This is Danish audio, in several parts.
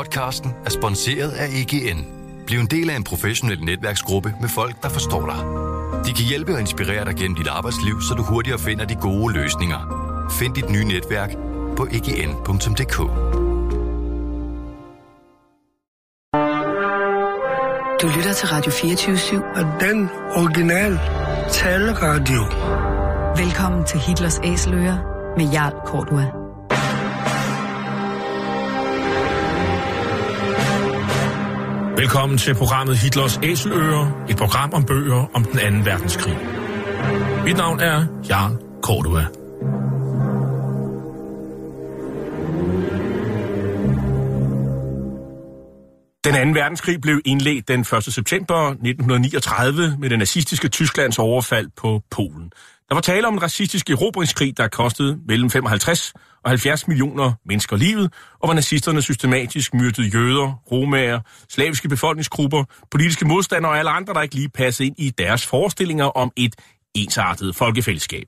Podcasten er sponsoreret af EGN. Bliv en del af en professionel netværksgruppe med folk, der forstår dig. De kan hjælpe og inspirere dig gennem dit arbejdsliv, så du hurtigere finder de gode løsninger. Find dit nye netværk på egn.dk. Du lytter til Radio 24 Og den original taleradio. Velkommen til Hitlers Æseløer med Jarl Kortua. Velkommen til programmet Hitlers Æseløer, et program om bøger om den anden verdenskrig. Mit navn er Jarl Cordua. Den anden verdenskrig blev indledt den 1. september 1939 med det nazistiske Tysklands overfald på Polen. Der var tale om en racistisk erobringskrig, der kostede mellem 55 og 70 millioner mennesker livet, og hvor nazisterne systematisk myrdede jøder, romager, slaviske befolkningsgrupper, politiske modstandere og alle andre, der ikke lige passede ind i deres forestillinger om et ensartet folkefællesskab.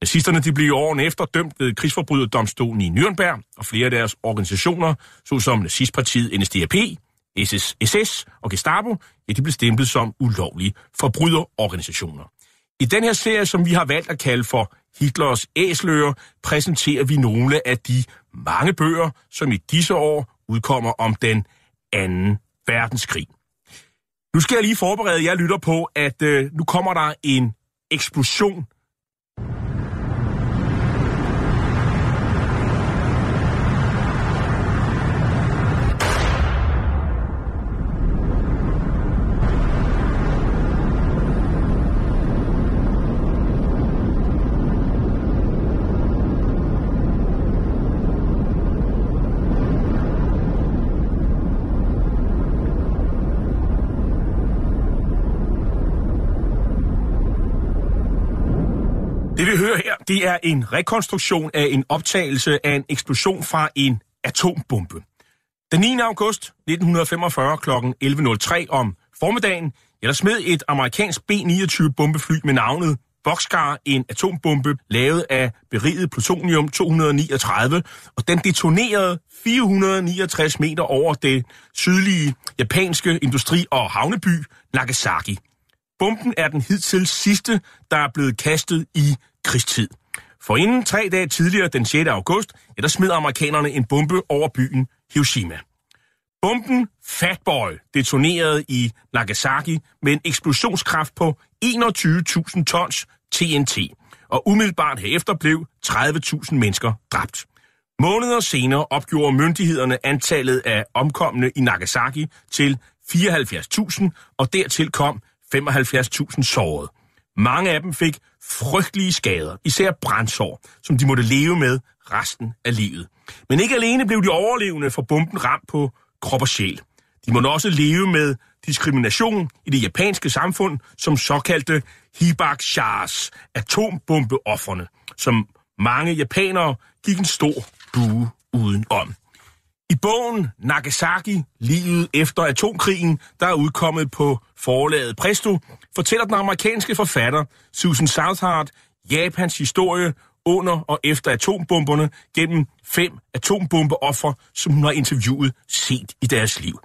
Nazisterne de blev årene efter dømt ved krigsforbryderdomstolen i Nürnberg, og flere af deres organisationer, såsom nazistpartiet NSDAP, SS, SS og Gestapo, ja, de blev stemplet som ulovlige forbryderorganisationer. I den her serie, som vi har valgt at kalde for Hitlers æsler, præsenterer vi nogle af de mange bøger, som i disse år udkommer om den anden verdenskrig. Nu skal jeg lige forberede jer lytter på, at øh, nu kommer der en eksplosion skal høre her, det er en rekonstruktion af en optagelse af en eksplosion fra en atombombe. Den 9. august 1945 kl. 11.03 om formiddagen, eller der smed et amerikansk B-29 bombefly med navnet Boxcar en atombombe lavet af beriget plutonium 239, og den detonerede 469 meter over det sydlige japanske industri- og havneby Nagasaki. Bomben er den hidtil sidste, der er blevet kastet i krigstid. For inden tre dage tidligere, den 6. august, ja, der smed amerikanerne en bombe over byen Hiroshima. Bomben Fatboy detonerede i Nagasaki med en eksplosionskraft på 21.000 tons TNT, og umiddelbart herefter blev 30.000 mennesker dræbt. Måneder senere opgjorde myndighederne antallet af omkomne i Nagasaki til 74.000, og dertil kom 75.000 sårede. Mange af dem fik frygtelige skader, især brændsår, som de måtte leve med resten af livet. Men ikke alene blev de overlevende for bomben ramt på krop og sjæl. De måtte også leve med diskrimination i det japanske samfund som såkaldte Hibakshars, atombombeofferne, som mange japanere gik en stor bue udenom. Bogen Nagasaki, livet efter atomkrigen, der er udkommet på forlaget Presto, fortæller den amerikanske forfatter Susan Southard Japans historie under og efter atombomberne gennem fem atombombeoffer, som hun har interviewet set i deres liv.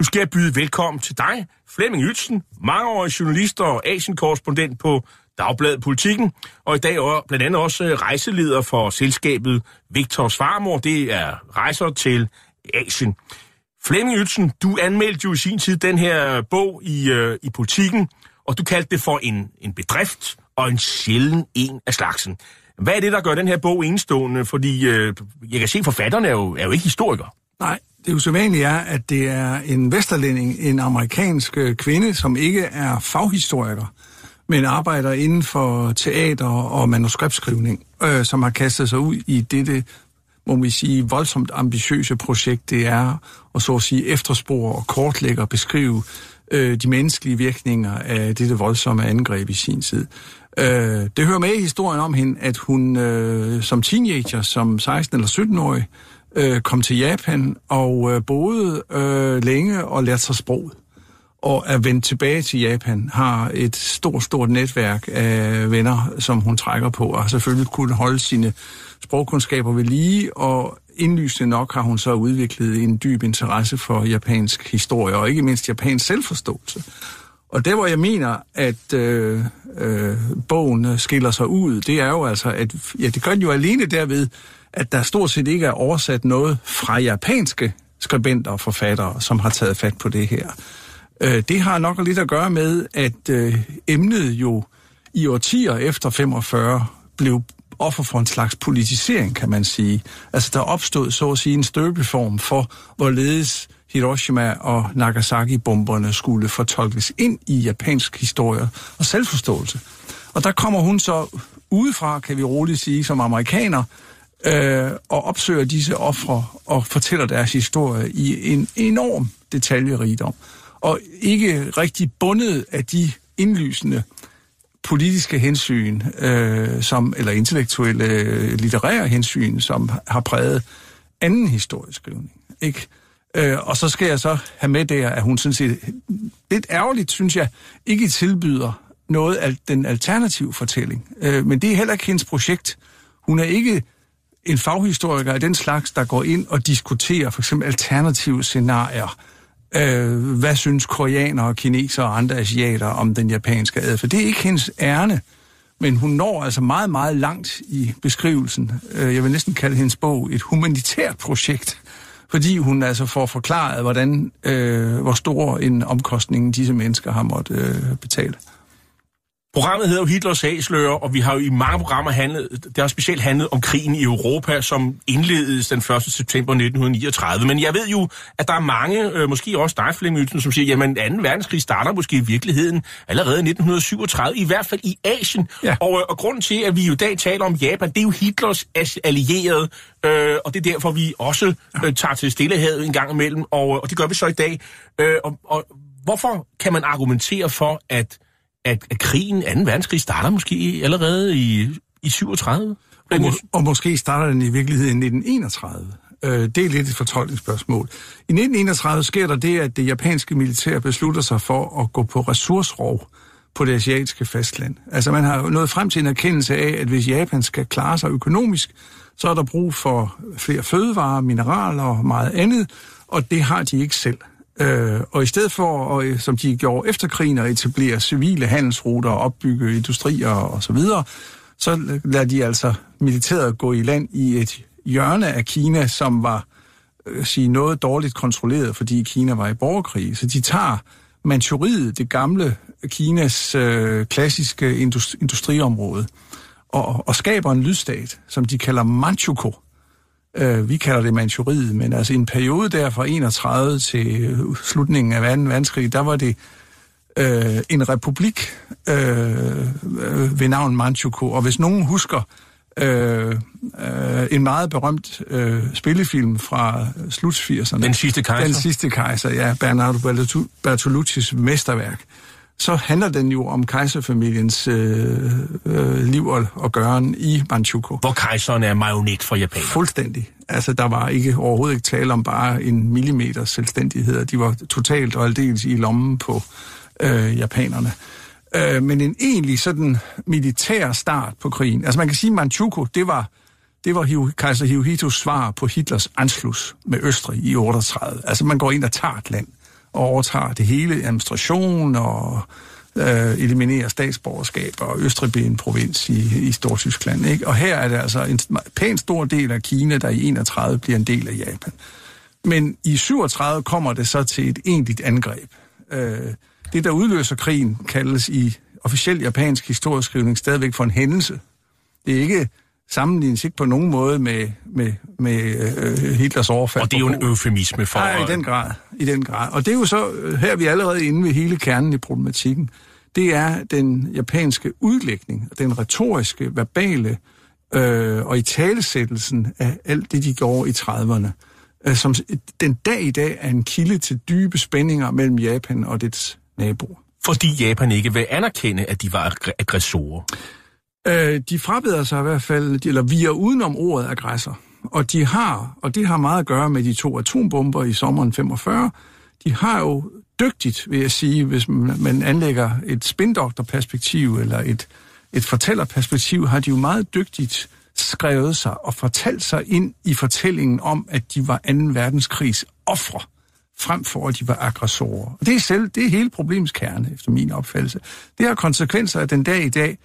Nu skal jeg byde velkommen til dig, Flemming Ytsen, mangeårig journalist og asienkorrespondent på Dagbladet Politikken, og i dag er blandt andet også øh, rejseleder for selskabet Victor Svarmor. Det er rejser til Asien. Flemming Ytsen, du anmeldte jo i sin tid den her bog i, øh, i Politikken, og du kaldte det for en, en bedrift og en sjælden en af slagsen. Hvad er det, der gør den her bog enestående? Fordi øh, jeg kan se, at forfatterne er jo, er jo ikke historikere. Nej, det usædvanlige er, at det er en vesterlænding, en amerikansk øh, kvinde, som ikke er faghistoriker, men arbejder inden for teater og manuskriptskrivning, øh, som har kastet sig ud i dette, må vi sige, voldsomt ambitiøse projekt, det er at så at sige efterspore og kortlægge og beskrive øh, de menneskelige virkninger af dette voldsomme angreb i sin tid. Øh, det hører med i historien om hende, at hun øh, som teenager, som 16- eller 17-årig, øh, kom til Japan og øh, boede øh, længe og lærte sig sproget og er vendt tilbage til Japan, har et stort, stort netværk af venner, som hun trækker på, og har selvfølgelig kunnet holde sine sprogkundskaber ved lige, og indlysende nok har hun så udviklet en dyb interesse for japansk historie, og ikke mindst japansk selvforståelse. Og der, hvor jeg mener, at øh, øh, bogen skiller sig ud, det er jo altså, at ja, det gør den jo alene derved, at der stort set ikke er oversat noget fra japanske skribenter og forfattere, som har taget fat på det her. Øh, det har nok lidt at gøre med, at øh, emnet jo i årtier efter 45 blev offer for en slags politisering, kan man sige. Altså, der opstod så at sige en støbeform for, hvorledes Hiroshima og Nagasaki-bomberne skulle fortolkes ind i japansk historie og selvforståelse. Og der kommer hun så udefra, kan vi roligt sige, som amerikaner, øh, og opsøger disse ofre og fortæller deres historie i en enorm detaljerigdom. Og ikke rigtig bundet af de indlysende politiske hensyn, øh, som, eller intellektuelle, litterære hensyn, som har præget anden historieskrivning. Ikke? Øh, og så skal jeg så have med der, at hun sådan set, lidt ærgerligt, synes jeg, ikke tilbyder noget af den alternative fortælling. Øh, men det er heller ikke hendes projekt. Hun er ikke en faghistoriker af den slags, der går ind og diskuterer for eksempel alternative scenarier. Øh, hvad synes koreanere, kinesere og andre asiater om den japanske adfærd? Det er ikke hendes ærne, men hun når altså meget, meget langt i beskrivelsen. Øh, jeg vil næsten kalde hendes bog et humanitært projekt fordi hun altså får forklaret, hvordan, øh, hvor stor en omkostning disse mennesker har måttet øh, betale. Programmet hedder jo Hitlers Æsler, og vi har jo i mange programmer handlet, det har specielt handlet om krigen i Europa, som indledes den 1. september 1939. Men jeg ved jo, at der er mange, øh, måske også dig, Flemming som siger, jamen 2. verdenskrig starter måske i virkeligheden allerede i 1937, i hvert fald i Asien. Ja. Og, øh, og grunden til, at vi jo i dag taler om Japan, det er jo Hitlers allierede, øh, og det er derfor, vi også øh, tager til Stillehavet en gang imellem, og, og det gør vi så i dag. Øh, og, og hvorfor kan man argumentere for, at at, at krigen, 2. verdenskrig, starter måske allerede i, i 37? Og, må, og måske starter den i virkeligheden i 1931. Øh, det er lidt et fortolkningsspørgsmål. I 1931 sker der det, at det japanske militær beslutter sig for at gå på ressourcerov på det asiatiske fastland. Altså man har nået frem til en erkendelse af, at hvis Japan skal klare sig økonomisk, så er der brug for flere fødevarer, mineraler og meget andet, og det har de ikke selv. Øh, og i stedet for, og, øh, som de gjorde efter krigen, at etablere civile handelsruter, og opbygge industrier og så videre, så lader de altså militæret gå i land i et hjørne af Kina, som var øh, sige, noget dårligt kontrolleret, fordi Kina var i borgerkrig. Så de tager Manchuriet, det gamle Kinas øh, klassiske industri- industriområde, og, og skaber en lydstat, som de kalder Manchukuo. Øh, vi kalder det Manchuriet, men altså i en periode der fra 31 til slutningen af 2. verdenskrig, der var det øh, en republik øh, ved navn Manchukuo. Og hvis nogen husker øh, øh, en meget berømt øh, spillefilm fra slut 80'erne. Den sidste kejser. Den sidste kejser, ja. Bernardo Bertolucci's mesterværk så handler den jo om kejserfamiliens øh, øh, liv og, og gøren i Manchukuo. Hvor kejseren er marionet for Japan. Fuldstændig. Altså, der var ikke overhovedet ikke tale om bare en millimeter selvstændighed. De var totalt og aldeles i lommen på øh, japanerne. Øh, men en egentlig sådan militær start på krigen. Altså, man kan sige, at Manchukuo, det var det var Hiu, kejser Hirohitos svar på Hitlers Anschluss med Østrig i 38. Altså, man går ind og tager et land overtager det hele, administration og øh, eliminerer statsborgerskab, og Østrig bliver en provins i, i Stortyskland. Ikke? Og her er det altså en pænt stor del af Kina, der i 31 bliver en del af Japan. Men i 37 kommer det så til et egentligt angreb. Øh, det, der udløser krigen, kaldes i officiel japansk historieskrivning stadigvæk for en hændelse. Det er ikke sammenlignes ikke på nogen måde med, med, med øh, Hitlers overfald. Og det er jo en eufemisme for... Nej, i den grad. I den grad. Og det er jo så, øh, her er vi allerede inde ved hele kernen i problematikken. Det er den japanske udlægning, den retoriske, verbale øh, og i talesættelsen af alt det, de gjorde i 30'erne, øh, som den dag i dag er en kilde til dybe spændinger mellem Japan og dets naboer. Fordi Japan ikke vil anerkende, at de var aggressorer. Øh, de frabeder sig i hvert fald, eller vi er udenom ordet aggressor. Og de har, og det har meget at gøre med de to atombomber i sommeren 45, de har jo dygtigt, vil jeg sige, hvis man anlægger et spindokterperspektiv eller et, et fortællerperspektiv, har de jo meget dygtigt skrevet sig og fortalt sig ind i fortællingen om, at de var 2. verdenskrigs ofre, frem for at de var aggressorer. Og det er, selv, det er hele problemets kerne, efter min opfattelse. Det har konsekvenser af den dag i dag,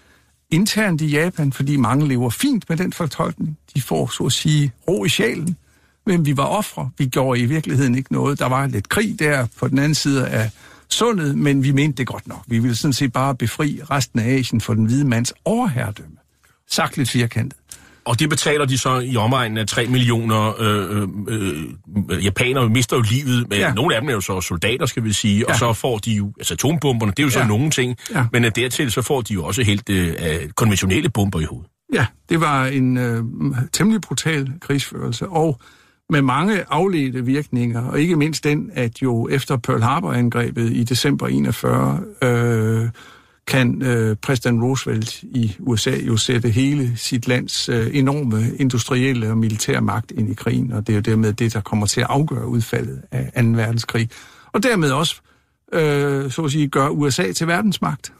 internt i Japan, fordi mange lever fint med den fortolkning. De får, så at sige, ro i sjælen. Men vi var ofre. Vi gjorde i virkeligheden ikke noget. Der var lidt krig der på den anden side af sundet, men vi mente det godt nok. Vi ville sådan set bare befri resten af Asien for den hvide mands overherredømme. Sagt lidt firkantet. Og det betaler de så i omegnen af 3 millioner øh, øh, øh, japanere mister jo livet. Men ja. Nogle af dem er jo så soldater, skal vi sige. Ja. Og så får de jo, altså atombomberne, det er jo så ja. nogle ting. Ja. Men dertil så får de jo også helt øh, konventionelle bomber i hovedet. Ja, det var en øh, temmelig brutal krigsførelse. Og med mange afledte virkninger, og ikke mindst den, at jo efter Pearl Harbor-angrebet i december 41, øh, kan øh, præsident Roosevelt i USA jo sætte hele sit lands øh, enorme industrielle og militære magt ind i krigen, og det er jo dermed det, der kommer til at afgøre udfaldet af 2. verdenskrig. Og dermed også, øh, så at sige, gøre USA til verdensmagt.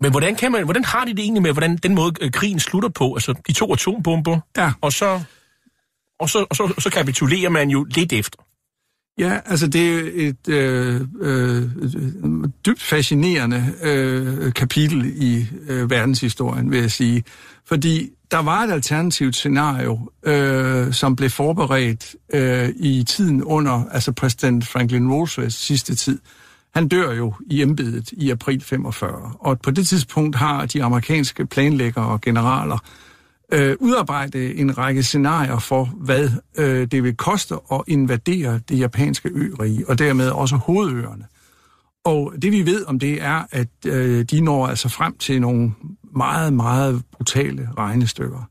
Men hvordan, kan man, hvordan har de det egentlig med, hvordan den måde øh, krigen slutter på? Altså de to atombomber, ja. og, så, og, så, og så, så kapitulerer man jo lidt efter. Ja, altså det er et øh, øh, dybt fascinerende øh, kapitel i øh, verdenshistorien, vil jeg sige. Fordi der var et alternativt scenario, øh, som blev forberedt øh, i tiden under altså præsident Franklin Roosevelts sidste tid. Han dør jo i embedet i april 45, og på det tidspunkt har de amerikanske planlæggere og generaler øh, Øh, udarbejde en række scenarier for, hvad øh, det vil koste at invadere det japanske ørige, og dermed også hovedøerne. Og det vi ved om det er, at øh, de når altså frem til nogle meget, meget brutale regnestykker.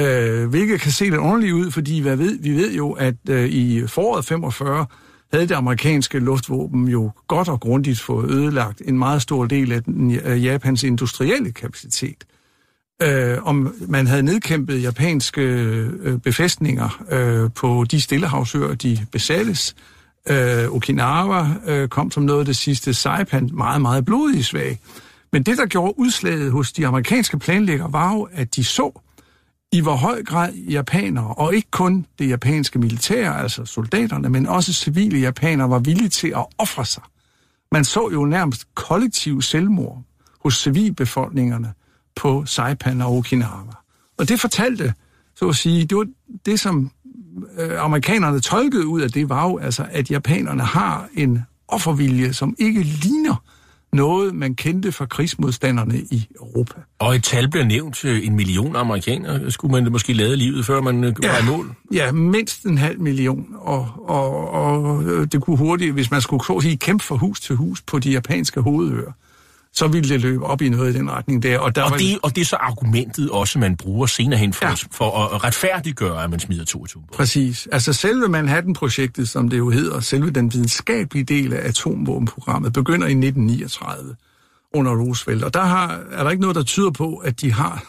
Øh, hvilket kan se lidt underligt ud, fordi hvad ved, vi ved jo, at øh, i foråret 45 havde det amerikanske luftvåben jo godt og grundigt fået ødelagt en meget stor del af den, øh, Japans industrielle kapacitet øh, øh, om man havde nedkæmpet japanske øh, befæstninger øh, på de stillehavsøer, de besattes. Øh, Okinawa øh, kom som noget af det sidste, Saipan meget, meget blodig svag. Men det, der gjorde udslaget hos de amerikanske planlæggere, var jo, at de så, i hvor høj grad japanere, og ikke kun det japanske militær, altså soldaterne, men også civile japanere, var villige til at ofre sig. Man så jo nærmest kollektiv selvmord hos civilbefolkningerne, på Saipan og Okinawa. Og det fortalte, så at sige, det var det, som øh, amerikanerne tolkede ud af det, var jo altså, at japanerne har en offervilje, som ikke ligner noget, man kendte fra krigsmodstanderne i Europa. Og et tal bliver nævnt, en million amerikanere, skulle man måske lade livet, før man øh, ja, var i mål? Ja, mindst en halv million, og, og, og øh, det kunne hurtigt, hvis man skulle så sige, kæmpe fra hus til hus på de japanske hovedøer, så ville det løbe op i noget i den retning der. Og, der og, var... det, og det er så argumentet også, man bruger senere hen for, ja. for at retfærdiggøre, at man smider to atombomber. Præcis. Altså selve Manhattan-projektet, som det jo hedder, selve den videnskabelige del af atomvåbenprogrammet, begynder i 1939 under Roosevelt. Og der har, er der ikke noget, der tyder på, at de har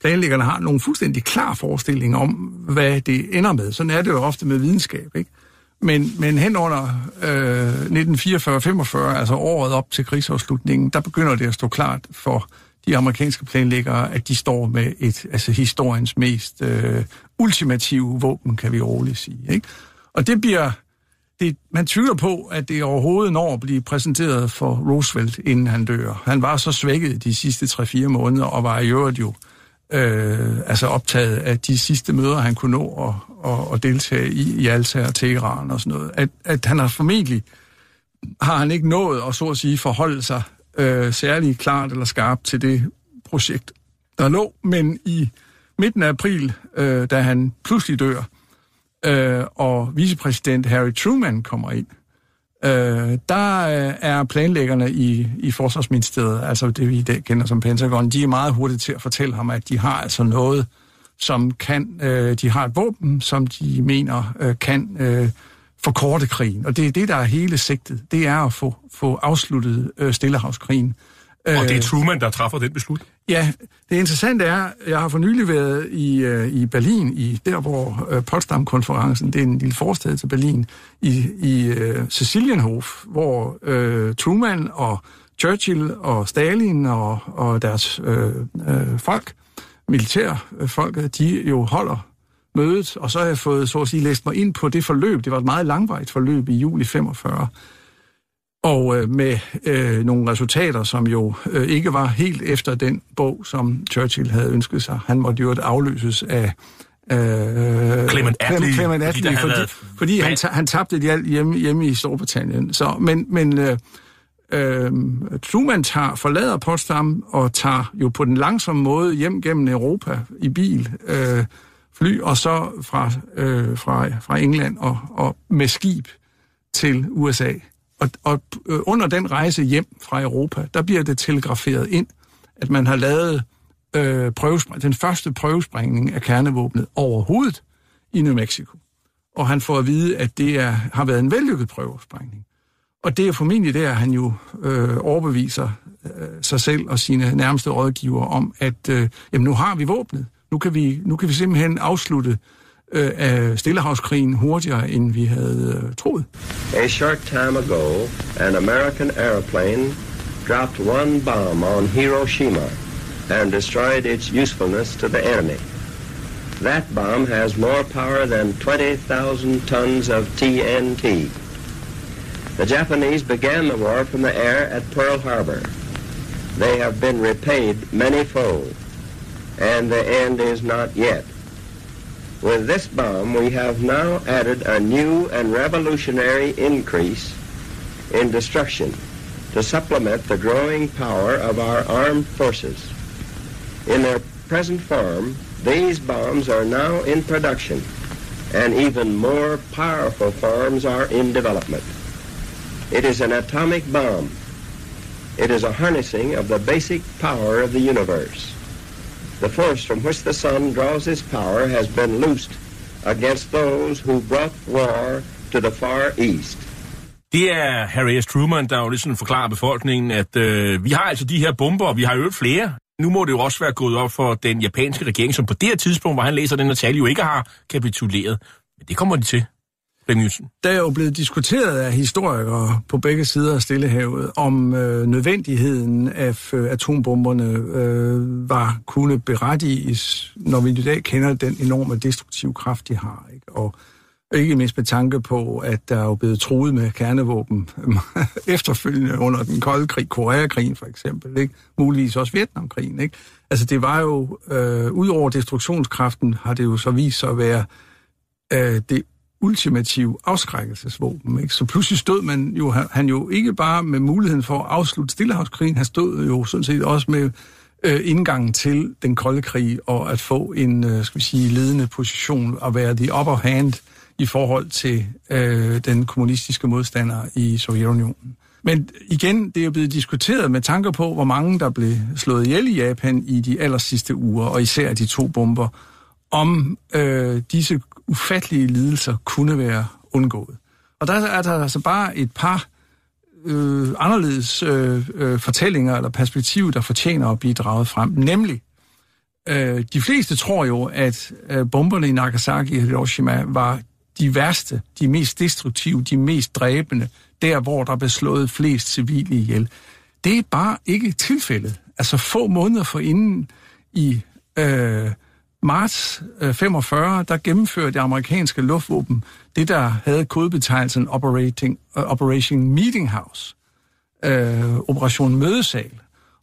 planlæggerne har nogle fuldstændig klar forestilling om, hvad det ender med. Sådan er det jo ofte med videnskab, ikke? Men, men hen under øh, 1944-45, altså året op til krigsafslutningen, der begynder det at stå klart for de amerikanske planlæggere, at de står med et altså historiens mest øh, ultimative våben, kan vi roligt sige. Ikke? Og det bliver... Det, man tvivler på, at det overhovedet når at blive præsenteret for Roosevelt, inden han dør. Han var så svækket de sidste 3-4 måneder, og var i øvrigt jo øh, øh, altså optaget af de sidste møder, han kunne nå og, og, og deltage i, i Alta og Teheran og sådan noget. At, at han har formentlig, har han ikke nået at så at sige forholde sig øh, særlig klart eller skarpt til det projekt, der lå. Men i midten af april, øh, da han pludselig dør, øh, og vicepræsident Harry Truman kommer ind, Øh, der øh, er planlæggerne i, i Forsvarsministeriet, altså det vi i dag kender som Pentagon, de er meget hurtige til at fortælle ham, at de har altså noget, som kan, øh, de har et våben, som de mener øh, kan øh, forkorte krigen. Og det er det, der er hele sigtet. Det er at få, få afsluttet øh, Stillehavskrigen. Og det er øh, Truman, der træffer den beslutning? Ja, det interessante er, jeg har for nylig været i, øh, i Berlin, i der hvor øh, Potsdam-konferencen, det er en lille forstad til Berlin, i, i øh, Sicilienhof, hvor øh, Truman og Churchill og Stalin og, og deres øh, øh, folk militærfolket, de jo holder mødet, og så har jeg fået, så at sige, læst mig ind på det forløb. Det var et meget langvejt forløb i juli 45. Og øh, med øh, nogle resultater, som jo øh, ikke var helt efter den bog, som Churchill havde ønsket sig. Han måtte jo afløses af Øh, Clement Attlee, Clement Attlee fordi, fordi, fordi han, han tabte et alt hjemme, hjemme i Storbritannien. Så, men men øh, øh, Truman tager, forlader Potsdam og tager jo på den langsomme måde hjem gennem Europa i bil, øh, fly, og så fra, øh, fra, fra England og, og med skib til USA. Og, og øh, under den rejse hjem fra Europa, der bliver det telegraferet ind, at man har lavet øh, den første prøvesprængning af kernevåbnet overhovedet i New Mexico. Og han får at vide, at det er, har været en vellykket prøvesprængning. Og det er formentlig der, han jo øh, overbeviser øh, sig selv og sine nærmeste rådgiver om, at øh, jamen, nu har vi våbnet. Nu kan vi, nu kan vi simpelthen afslutte øh, af Stillehavskrigen hurtigere, end vi havde øh, troet. A short time ago, an American airplane dropped one bomb on Hiroshima and destroyed its usefulness to the enemy. That bomb has more power than 20,000 tons of TNT. The Japanese began the war from the air at Pearl Harbor. They have been repaid many-fold, and the end is not yet. With this bomb, we have now added a new and revolutionary increase in destruction to supplement the growing power of our armed forces. In their present form, these bombs are now in production, and even more powerful forms are in development. It is an atomic bomb. It is a harnessing of the basic power of the universe. The force from which the sun draws its power has been loosed against those who brought war to the far east. Det er Harry S. Truman, der jo ligesom forklarer befolkningen, at øh, vi har altså de her bomber, og vi har jo flere. Nu må det jo også være gået op for den japanske regering, som på det her tidspunkt, hvor han læser den her tale, jo ikke har kapituleret. Men det kommer de til. Der er jo blevet diskuteret af historikere på begge sider af Stillehavet, om øh, nødvendigheden af øh, atombomberne øh, var kunne berettiges, når vi i dag kender den enorme destruktive kraft, de har. Ikke? Og ikke mindst med tanke på, at der er jo blevet truet med kernevåben efterfølgende under den kolde krig, Koreakrigen for eksempel, ikke? muligvis også Vietnamkrigen. Ikke? Altså det var jo, øh, ud over destruktionskraften, har det jo så vist sig at være øh, det ultimative afskrækkelsesvåben. Ikke? Så pludselig stod man jo, han jo ikke bare med muligheden for at afslutte Stillehavskrigen, han stod jo sådan set også med øh, indgangen til den kolde krig og at få en, øh, skal vi sige, ledende position og være the upper hand i forhold til øh, den kommunistiske modstander i Sovjetunionen. Men igen, det er jo blevet diskuteret med tanker på, hvor mange der blev slået ihjel i Japan i de aller sidste uger, og især de to bomber, om øh, disse ufattelige lidelser kunne være undgået. Og der er der altså bare et par øh, anderledes øh, øh, fortællinger eller perspektiver, der fortjener at blive draget frem. Nemlig, øh, de fleste tror jo, at øh, bomberne i Nagasaki og Hiroshima var de værste, de mest destruktive, de mest dræbende, der hvor der blev slået flest civile ihjel. Det er bare ikke tilfældet. Altså få måneder forinden i øh, marts øh, 45, der gennemførte det amerikanske luftvåben det, der havde kodebetegnelsen Operating, uh, Operation Meeting House, uh, Operation Mødesal.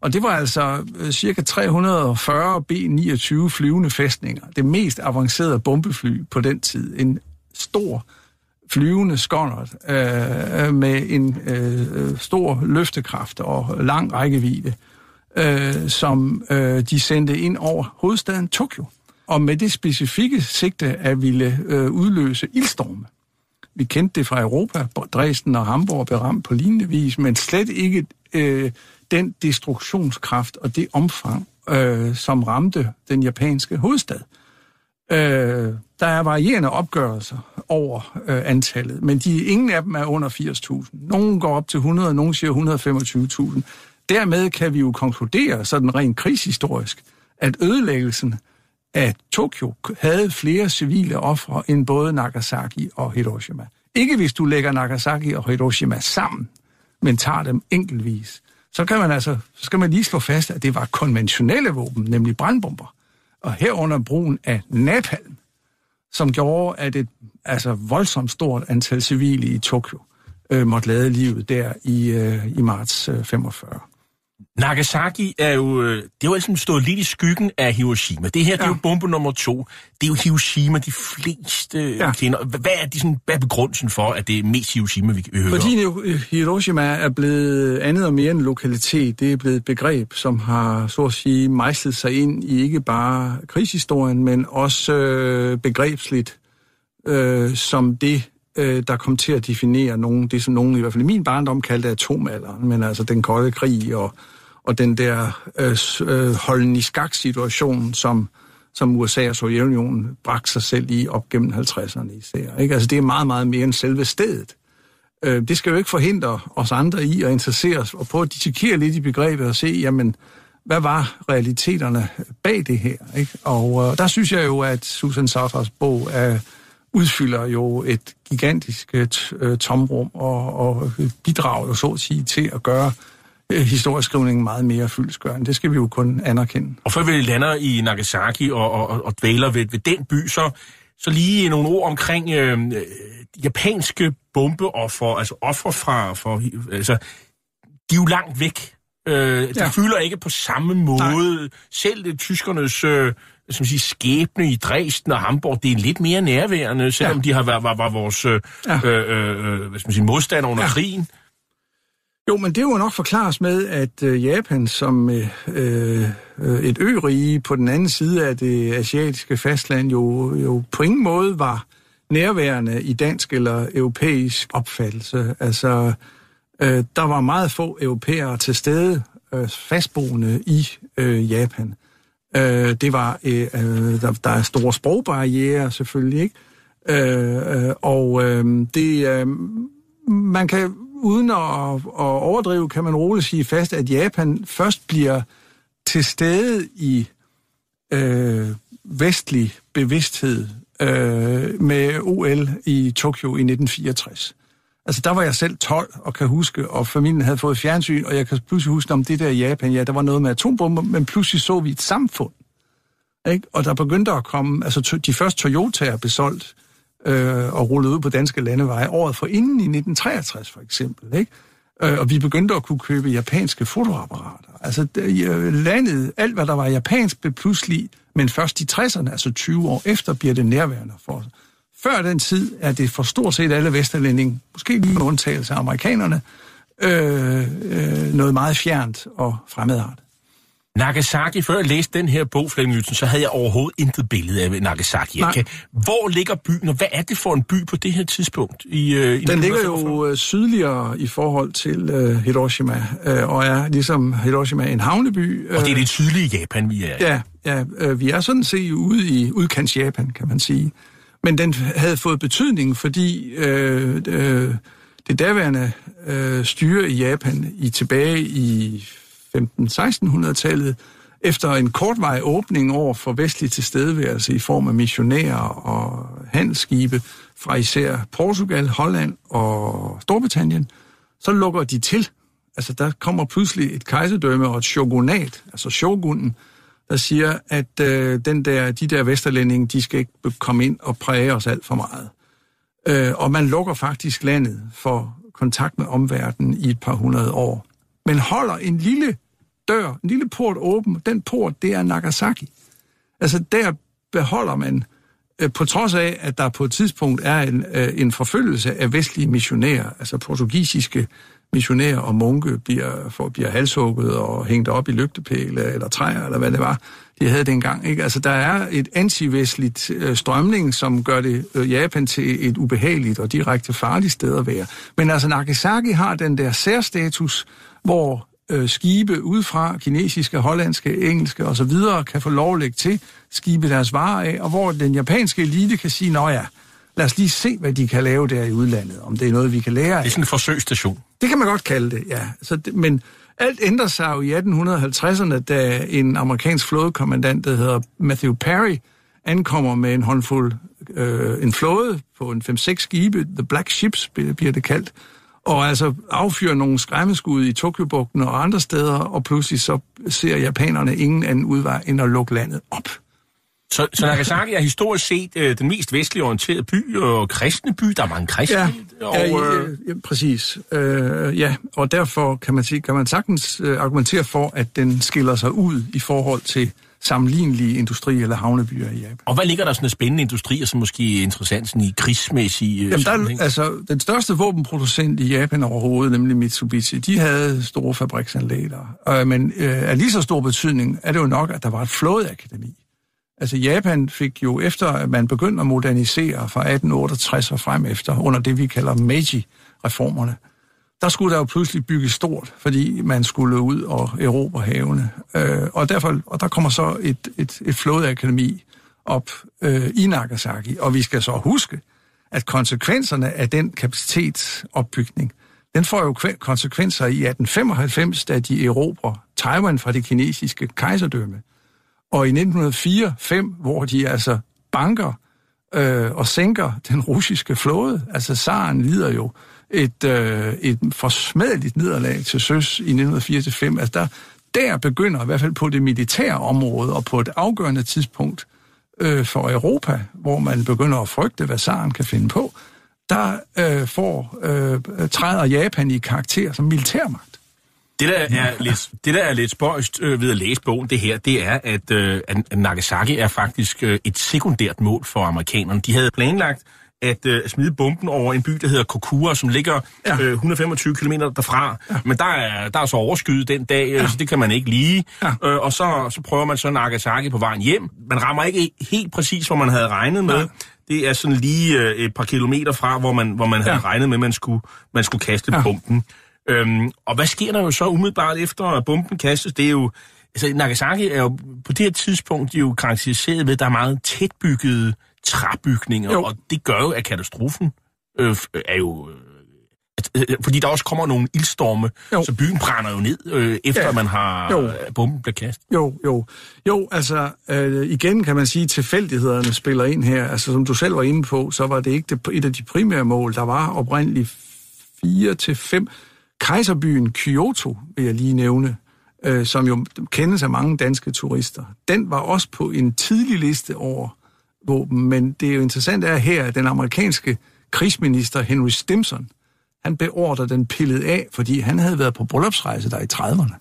Og det var altså uh, cirka 340 B-29 flyvende fæstninger. Det mest avancerede bombefly på den tid. En stor flyvende skåndert uh, med en uh, stor løftekraft og lang rækkevidde, øh, som øh, de sendte ind over hovedstaden Tokyo og med det specifikke sigte at ville øh, udløse ildstorme. Vi kendte det fra Europa, Dresden og Hamburg blev ramt på lignende vis, men slet ikke øh, den destruktionskraft og det omfang, øh, som ramte den japanske hovedstad. Øh, der er varierende opgørelser over øh, antallet, men de, ingen af dem er under 80.000. Nogle går op til 100, nogle siger 125.000. Dermed kan vi jo konkludere, sådan rent krigshistorisk, at ødelæggelsen at Tokyo havde flere civile ofre end både Nagasaki og Hiroshima. Ikke hvis du lægger Nagasaki og Hiroshima sammen, men tager dem enkeltvis. Så kan man altså, så skal man lige slå fast, at det var konventionelle våben, nemlig brandbomber. og herunder brugen af napalm, som gjorde, at et altså voldsomt stort antal civile i Tokyo øh, måtte lade livet der i, øh, i marts øh, 45. Nagasaki er jo, øh, det er jo altså stået lidt i skyggen af Hiroshima. Det her, ja. det er jo bombe nummer to. Det er jo Hiroshima, de fleste ja. kender. Hvad er, de sådan, hvad er begrundelsen for, at det er mest Hiroshima, vi, vi hører Fordi Hiroshima er blevet andet og mere en lokalitet. Det er blevet et begreb, som har, så at sige, mejslet sig ind i ikke bare krigshistorien, men også øh, begrebsligt øh, som det, øh, der kom til at definere nogen, det som nogen i hvert fald i min barndom kaldte atomalderen, men altså den kolde krig og og den der øh, øh, holden i skak-situation, som, som USA og Sovjetunionen bragte sig selv i op gennem 50'erne især. Ikke? Altså det er meget, meget mere end selve stedet. Øh, det skal jo ikke forhindre os andre i at interessere os og prøve at dissekere lidt i begrebet og se, jamen, hvad var realiteterne bag det her? Ikke? Og øh, der synes jeg jo, at Susan Sartras bog er, udfylder jo et gigantisk øh, øh, tomrum og, og bidrager jo så at sige til at gøre øh, historieskrivningen meget mere fyldskørende. Det skal vi jo kun anerkende. Og før vi lander i Nagasaki og, og, og dvæler ved, ved den by, så, så lige nogle ord omkring øh, japanske bombeoffer, altså offer fra... For, altså, de er jo langt væk. Øh, de ja. fylder ikke på samme måde. Nej. Selv det, tyskernes... Øh, som siger, skæbne i Dresden og Hamburg, det er lidt mere nærværende, selvom ja. de har været var, var vores øh, ja. øh, øh, hvad skal man sige, modstander under ja. krigen. Jo, men det må nok forklares med, at øh, Japan som øh, øh, et ørige på den anden side af det asiatiske fastland jo, jo på ingen måde var nærværende i dansk eller europæisk opfattelse. Altså, øh, der var meget få europæere til stede øh, fastboende i øh, Japan. Øh, det var, øh, øh der, der er store sprogbarriere selvfølgelig, ikke? Øh, øh, og øh, det, øh, man kan uden at, at overdrive, kan man roligt sige fast, at Japan først bliver til stede i øh, vestlig bevidsthed øh, med OL i Tokyo i 1964. Altså, der var jeg selv 12 og kan huske, og familien havde fået fjernsyn, og jeg kan pludselig huske om det der i Japan, ja, der var noget med atombomber, men pludselig så vi et samfund. Ikke? Og der begyndte at komme, altså de første Toyota'er blev solgt øh, og rullet ud på danske landeveje året for inden i 1963 for eksempel. Ikke? Øh, og vi begyndte at kunne købe japanske fotoapparater. Altså det, øh, landet, alt hvad der var japansk, blev pludselig, men først i 60'erne, altså 20 år efter, bliver det nærværende for os. Før den tid er det for stort set alle vesterlændinge, måske lige med undtagelse af amerikanerne, øh, øh, noget meget fjernt og fremmedartet. Nagasaki, før jeg læste den her bog, Flemming så havde jeg overhovedet intet billede af Nagasaki. Nej. Hvor ligger byen, og hvad er det for en by på det her tidspunkt? I, uh, i den ligger jo uh, sydligere i forhold til uh, Hiroshima, uh, og er ligesom Hiroshima en havneby. Uh, og det er det sydlige Japan, vi er i. Ja, ja uh, vi er sådan set ude i udkants Japan, kan man sige. Men den havde fået betydning, fordi uh, uh, det daværende uh, styre i Japan i tilbage i 15-1600-tallet, efter en kortvej åbning over for vestlig tilstedeværelse i form af missionærer og handelsskibe fra især Portugal, Holland og Storbritannien, så lukker de til. Altså der kommer pludselig et kejserdømme og et shogunat, altså shogunen, der siger, at øh, den der, de der vesterlændinge, de skal ikke komme ind og præge os alt for meget. Øh, og man lukker faktisk landet for kontakt med omverdenen i et par hundrede år. Men holder en lille dør, en lille port åben. Den port, det er Nagasaki. Altså der beholder man, øh, på trods af, at der på et tidspunkt er en, øh, en forfølgelse af vestlige missionærer, altså portugisiske missionærer og munke bliver, for, bliver halshugget og hængt op i lygtepæle eller træer, eller hvad det var, de havde dengang. Ikke? Altså, der er et antivestligt øh, strømning, som gør det øh, Japan til et ubehageligt og direkte farligt sted at være. Men altså, Nagasaki har den der særstatus, hvor øh, skibe udefra, kinesiske, hollandske, engelske osv., kan få lov at lægge til, skibe deres varer af, og hvor den japanske elite kan sige, nå ja, lad os lige se, hvad de kan lave der i udlandet, om det er noget, vi kan lære af. Det er sådan en forsøgsstation. Det kan man godt kalde det, ja. Så det, men alt ændrer sig jo i 1850'erne, da en amerikansk flådekommandant, der hedder Matthew Perry, ankommer med en håndfuld, øh, en flåde på en 5-6 skibe, The Black Ships bliver det kaldt, og altså affyrer nogle skræmmeskud i Tokyo-bugten og andre steder, og pludselig så ser japanerne ingen anden udvej end at lukke landet op. Så, så Nagasaki er historisk set øh, den mest vestlig orienterede by og kristne by. Der er mange kristne. Ja, og, ja, øh, ja, præcis. Øh, ja, og derfor kan man, sige, kan man sagtens øh, argumentere for, at den skiller sig ud i forhold til sammenlignelige industri- eller havnebyer i Japan. og hvad ligger der sådan en spændende industrier, som måske er interessant sådan i krigsmæssige øh, Jamen, der, altså, den største våbenproducent i Japan overhovedet, nemlig Mitsubishi, de havde store fabriksanlæg der. Øh, men øh, af lige så stor betydning er det jo nok, at der var et flådeakademi. Altså Japan fik jo efter, at man begyndte at modernisere fra 1868 og frem efter, under det vi kalder Meiji-reformerne, der skulle der jo pludselig bygges stort, fordi man skulle ud og erobre havene. Øh, og, derfor, og der kommer så et, et, et flådeakademi op øh, i Nagasaki. Og vi skal så huske, at konsekvenserne af den kapacitetsopbygning, den får jo konsekvenser i 1895, da de erobrer Taiwan fra det kinesiske kejserdømme. Og i 1904-5, hvor de altså banker øh, og sænker den russiske flåde. Altså zaren lider jo et, øh, et forsmedeligt nederlag til søs i 1904-5. Altså der, der begynder i hvert fald på det militære område og på et afgørende tidspunkt øh, for Europa, hvor man begynder at frygte, hvad zaren kan finde på, der øh, får, øh, træder Japan i karakter som militærmagt. Det, der er lidt, det, der er lidt spøjst øh, ved at læse bogen, det her, det er, at, øh, at Nagasaki er faktisk øh, et sekundært mål for amerikanerne. De havde planlagt at øh, smide bomben over en by, der hedder Kokura, som ligger Ja. øh, 125 km derfra. Ja. Men der er, der er så overskyet den dag, øh, så det kan man ikke lige. Ja. Øh, og så, så prøver man så Nagasaki på vejen hjem. Man rammer ikke helt præcis, hvor man havde regnet med. Nej. Det er sådan lige øh, et par kilometer fra, hvor man, hvor man havde Ja. regnet med, at man skulle, man skulle kaste Ja. bomben. Øhm, og hvad sker der jo så umiddelbart efter, at bomben kastes? Det er jo... Altså, Nagasaki er jo på det her tidspunkt jo karakteriseret ved, at der er meget tætbyggede træbygninger, Jo. og det gør jo, at katastrofen øh, er jo... Øh, at, øh, fordi der også kommer nogle ildstorme, Jo. så byen brænder jo ned, øh, efter Ja. man har Jo. øh, bomben blevet kastet. Jo, jo. Jo, altså øh, igen kan man sige, at tilfældighederne spiller ind her. Altså som du selv var inde på, så var det ikke det, et af de primære mål. Der var oprindeligt fire til fem. Kejserbyen Kyoto, vil jeg lige nævne, øh, som jo kendes af mange danske turister. Den var også på en tidlig liste over våben, men det er jo interessant er her, at den amerikanske krigsminister Henry Stimson, han beordrede den pillet af, fordi han havde været på bryllupsrejse der i 30'erne.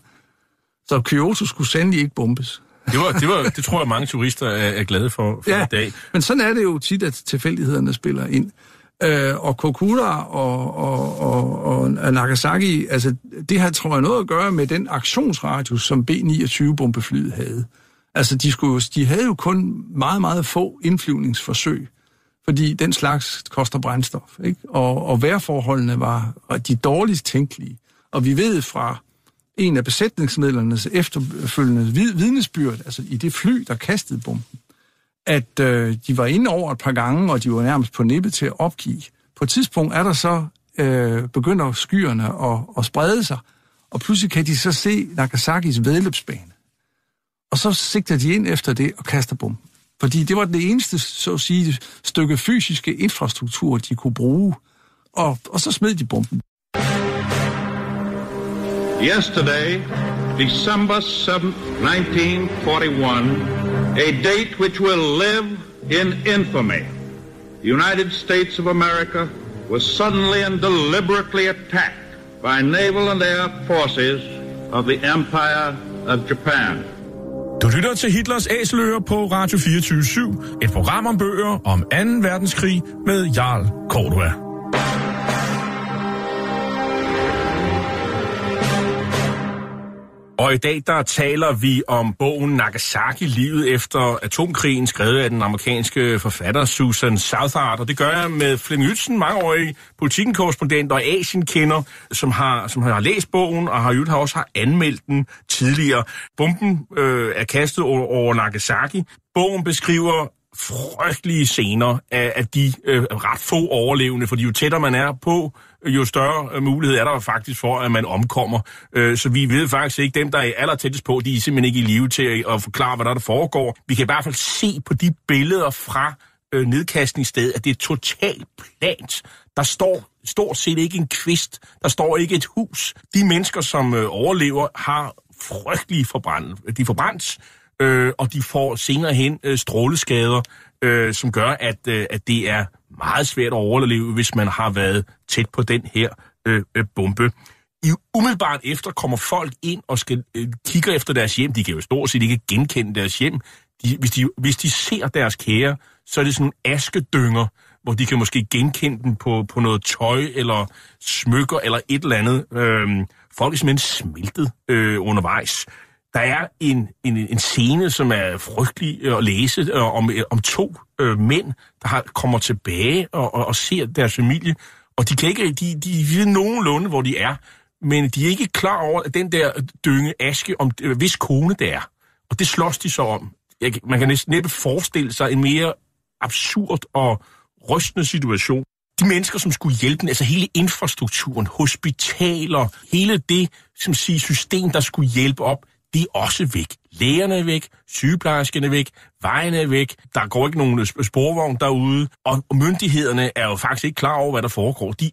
Så Kyoto skulle sandelig ikke bombes. Det, var, det, var, det tror jeg, mange turister er, er glade for, for Ja, i dag. men sådan er det jo tit, at tilfældighederne spiller ind. Øh, og Kokura og, og, og, og Nagasaki, altså det har, tror jeg, noget at gøre med den aktionsradius, som B-29-bombeflyet havde. Altså de, skulle, de havde jo kun meget, meget få indflyvningsforsøg, fordi den slags koster brændstof. Ikke? Og, og vejrforholdene var de dårligst tænkelige. Og vi ved fra en af besætningsmedlemmernes efterfølgende vidnesbyrd, altså i det fly, der kastede bomben, at øh, de var inde over et par gange, og de var nærmest på nippet til at opgive. På et tidspunkt er der så, øh, begynder skyerne at, at sprede sig, og pludselig kan de så se Nagasakis vedløbsbane. Og så sigter de ind efter det og kaster bomben. Fordi det var det eneste, så at sige, stykke fysiske infrastruktur, de kunne bruge. Og, og så smed de bomben. Yesterday, December 7th, 1941, a date which will live in infamy. The United States of America was suddenly and deliberately attacked by naval and air forces of the Empire of Japan. Du lytter til Hitlers Æseløer på Radio 24 et program om bøger om 2. verdenskrig med Jarl Cordua. Og i dag der taler vi om bogen Nagasaki, livet efter atomkrigen, skrevet af den amerikanske forfatter Susan Southard. Og det gør jeg med Flemming Ytsen, mangeårig politikken-korrespondent og Asienkender, som har, som har læst bogen og har, jo har også har anmeldt den tidligere. Bomben øh, er kastet over, over Nagasaki. Bogen beskriver frygtelige scener af, af de øh, ret få overlevende, fordi jo tættere man er på, jo større øh, mulighed er der faktisk for, at man omkommer. Øh, så vi ved faktisk ikke, dem der er aller tættest på, de er simpelthen ikke i live til at, at forklare, hvad der, der foregår. Vi kan i hvert fald se på de billeder fra øh, nedkastningsstedet, at det er totalt plant. Der står stort set ikke en kvist. Der står ikke et hus. De mennesker, som øh, overlever, har frygtelige forbrændt. De forbrændt øh, og de får senere hen øh, stråleskader, øh, som gør, at, øh, at det er meget svært at overleve, hvis man har været tæt på den her øh, øh, bombe. I umiddelbart efter kommer folk ind og skal øh, kigger efter deres hjem. De kan jo stort set ikke genkende deres hjem. De, hvis, de, hvis de ser deres kære, så er det sådan nogle askedynger, hvor de kan måske genkende dem på, på noget tøj eller smykker eller et eller andet. Øh, folk er simpelthen smeltet øh, undervejs. Der er en, en, en scene, som er frygtelig at læse øh, om, øh, om to øh, mænd, der har, kommer tilbage og, og, og ser deres familie. Og de kan ikke, de, de ved nogenlunde, hvor de er, men de er ikke klar over, at den der dynge aske, om øh, hvis kone det er. Og det slås de så om. Jeg, man kan næsten næppe forestille sig en mere absurd og rystende situation. De mennesker, som skulle hjælpe den, altså hele infrastrukturen, hospitaler, hele det som siger, system, der skulle hjælpe op, de er også væk. Lægerne er væk, sygeplejerskerne er væk, vejene er væk, der går ikke nogen sporvogn derude, og myndighederne er jo faktisk ikke klar over, hvad der foregår. De,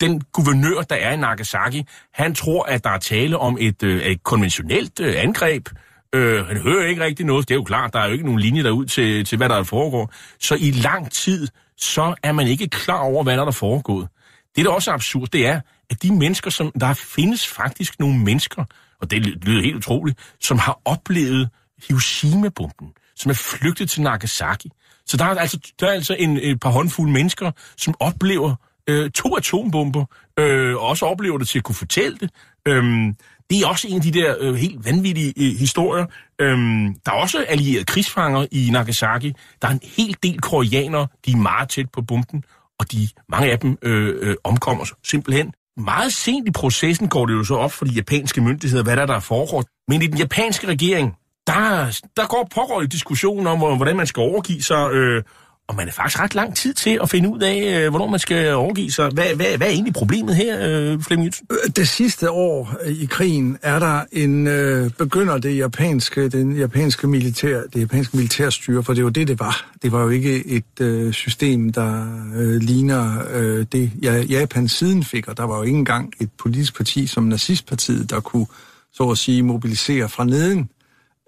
den guvernør, der er i Nagasaki, han tror, at der er tale om et, øh, et konventionelt øh, angreb. Øh, han hører ikke rigtig noget. Det er jo klart, der er jo ikke nogen linje derud til, til, hvad der foregår. Så i lang tid, så er man ikke klar over, hvad der er der foregået. Det, der også er absurd, det er, at de mennesker, som der findes faktisk nogle mennesker, og det lyder helt utroligt, som har oplevet Hiroshima-bomben, som er flygtet til Nagasaki. Så der er altså, der er altså en, et par håndfulde mennesker, som oplever øh, to atombomber, øh, og også oplever det til at kunne fortælle det. Øhm, det er også en af de der øh, helt vanvittige øh, historier. Øhm, der er også allierede krigsfanger i Nagasaki. Der er en hel del koreanere, de er meget tæt på bomben, og de, mange af dem øh, øh, omkommer simpelthen. Meget sent i processen går det jo så op for de japanske myndigheder, hvad der, der foregår. Men i den japanske regering, der, der går pågår en diskussion om, hvordan man skal overgive sig, øh, og man er faktisk ret lang tid til at finde ud af, øh, hvornår man skal overgive sig. Hvad, hvad, hvad er egentlig problemet her, øh, Flemming Jensen? Øh, det sidste år i krigen er der en øh, begynder det japanske, den japanske militær, det japanske militærstyre, for det var det, det var. Det var jo ikke et øh, system, der øh, ligner øh, det, ja, Japan siden fik, og der var jo ikke engang et politisk parti som nazistpartiet, der kunne, så at sige, mobilisere fra neden.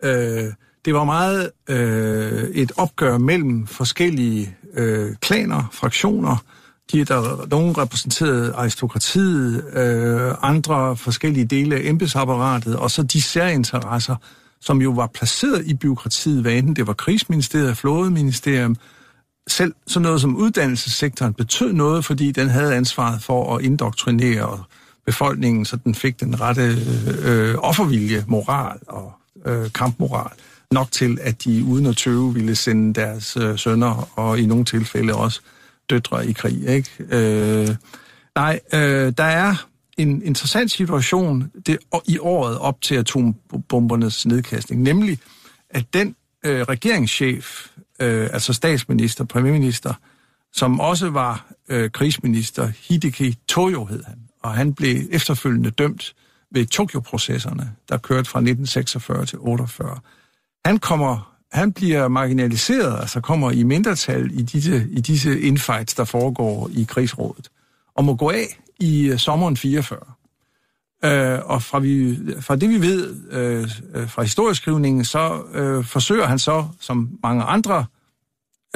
Øh, det var meget øh, et opgør mellem forskellige øh, klaner, fraktioner. De, der, nogen repræsenterede aristokratiet, øh, andre forskellige dele af embedsapparatet, og så de særinteresser, som jo var placeret i byråkratiet, hvad enten det var krigsministeriet, flådeministerium, selv sådan noget som uddannelsessektoren betød noget, fordi den havde ansvaret for at indoktrinere befolkningen, så den fik den rette øh, offervilje, moral og øh, kampmoral nok til, at de uden at tøve ville sende deres øh, sønner, og i nogle tilfælde også døtre i krig. Ikke? Øh, nej, øh, der er en interessant situation det, i året op til atombombernes nedkastning, nemlig at den øh, regeringschef, øh, altså statsminister, premierminister, som også var øh, krigsminister, Hideki Tojo hed han, og han blev efterfølgende dømt ved Tokyo-processerne, der kørte fra 1946 til 48 han kommer han bliver marginaliseret, altså kommer i mindretal i disse, i disse infights, der foregår i krigsrådet, og må gå af i øh, sommeren 44. Øh, og fra, vi, fra det vi ved øh, øh, fra historieskrivningen, så øh, forsøger han så, som mange andre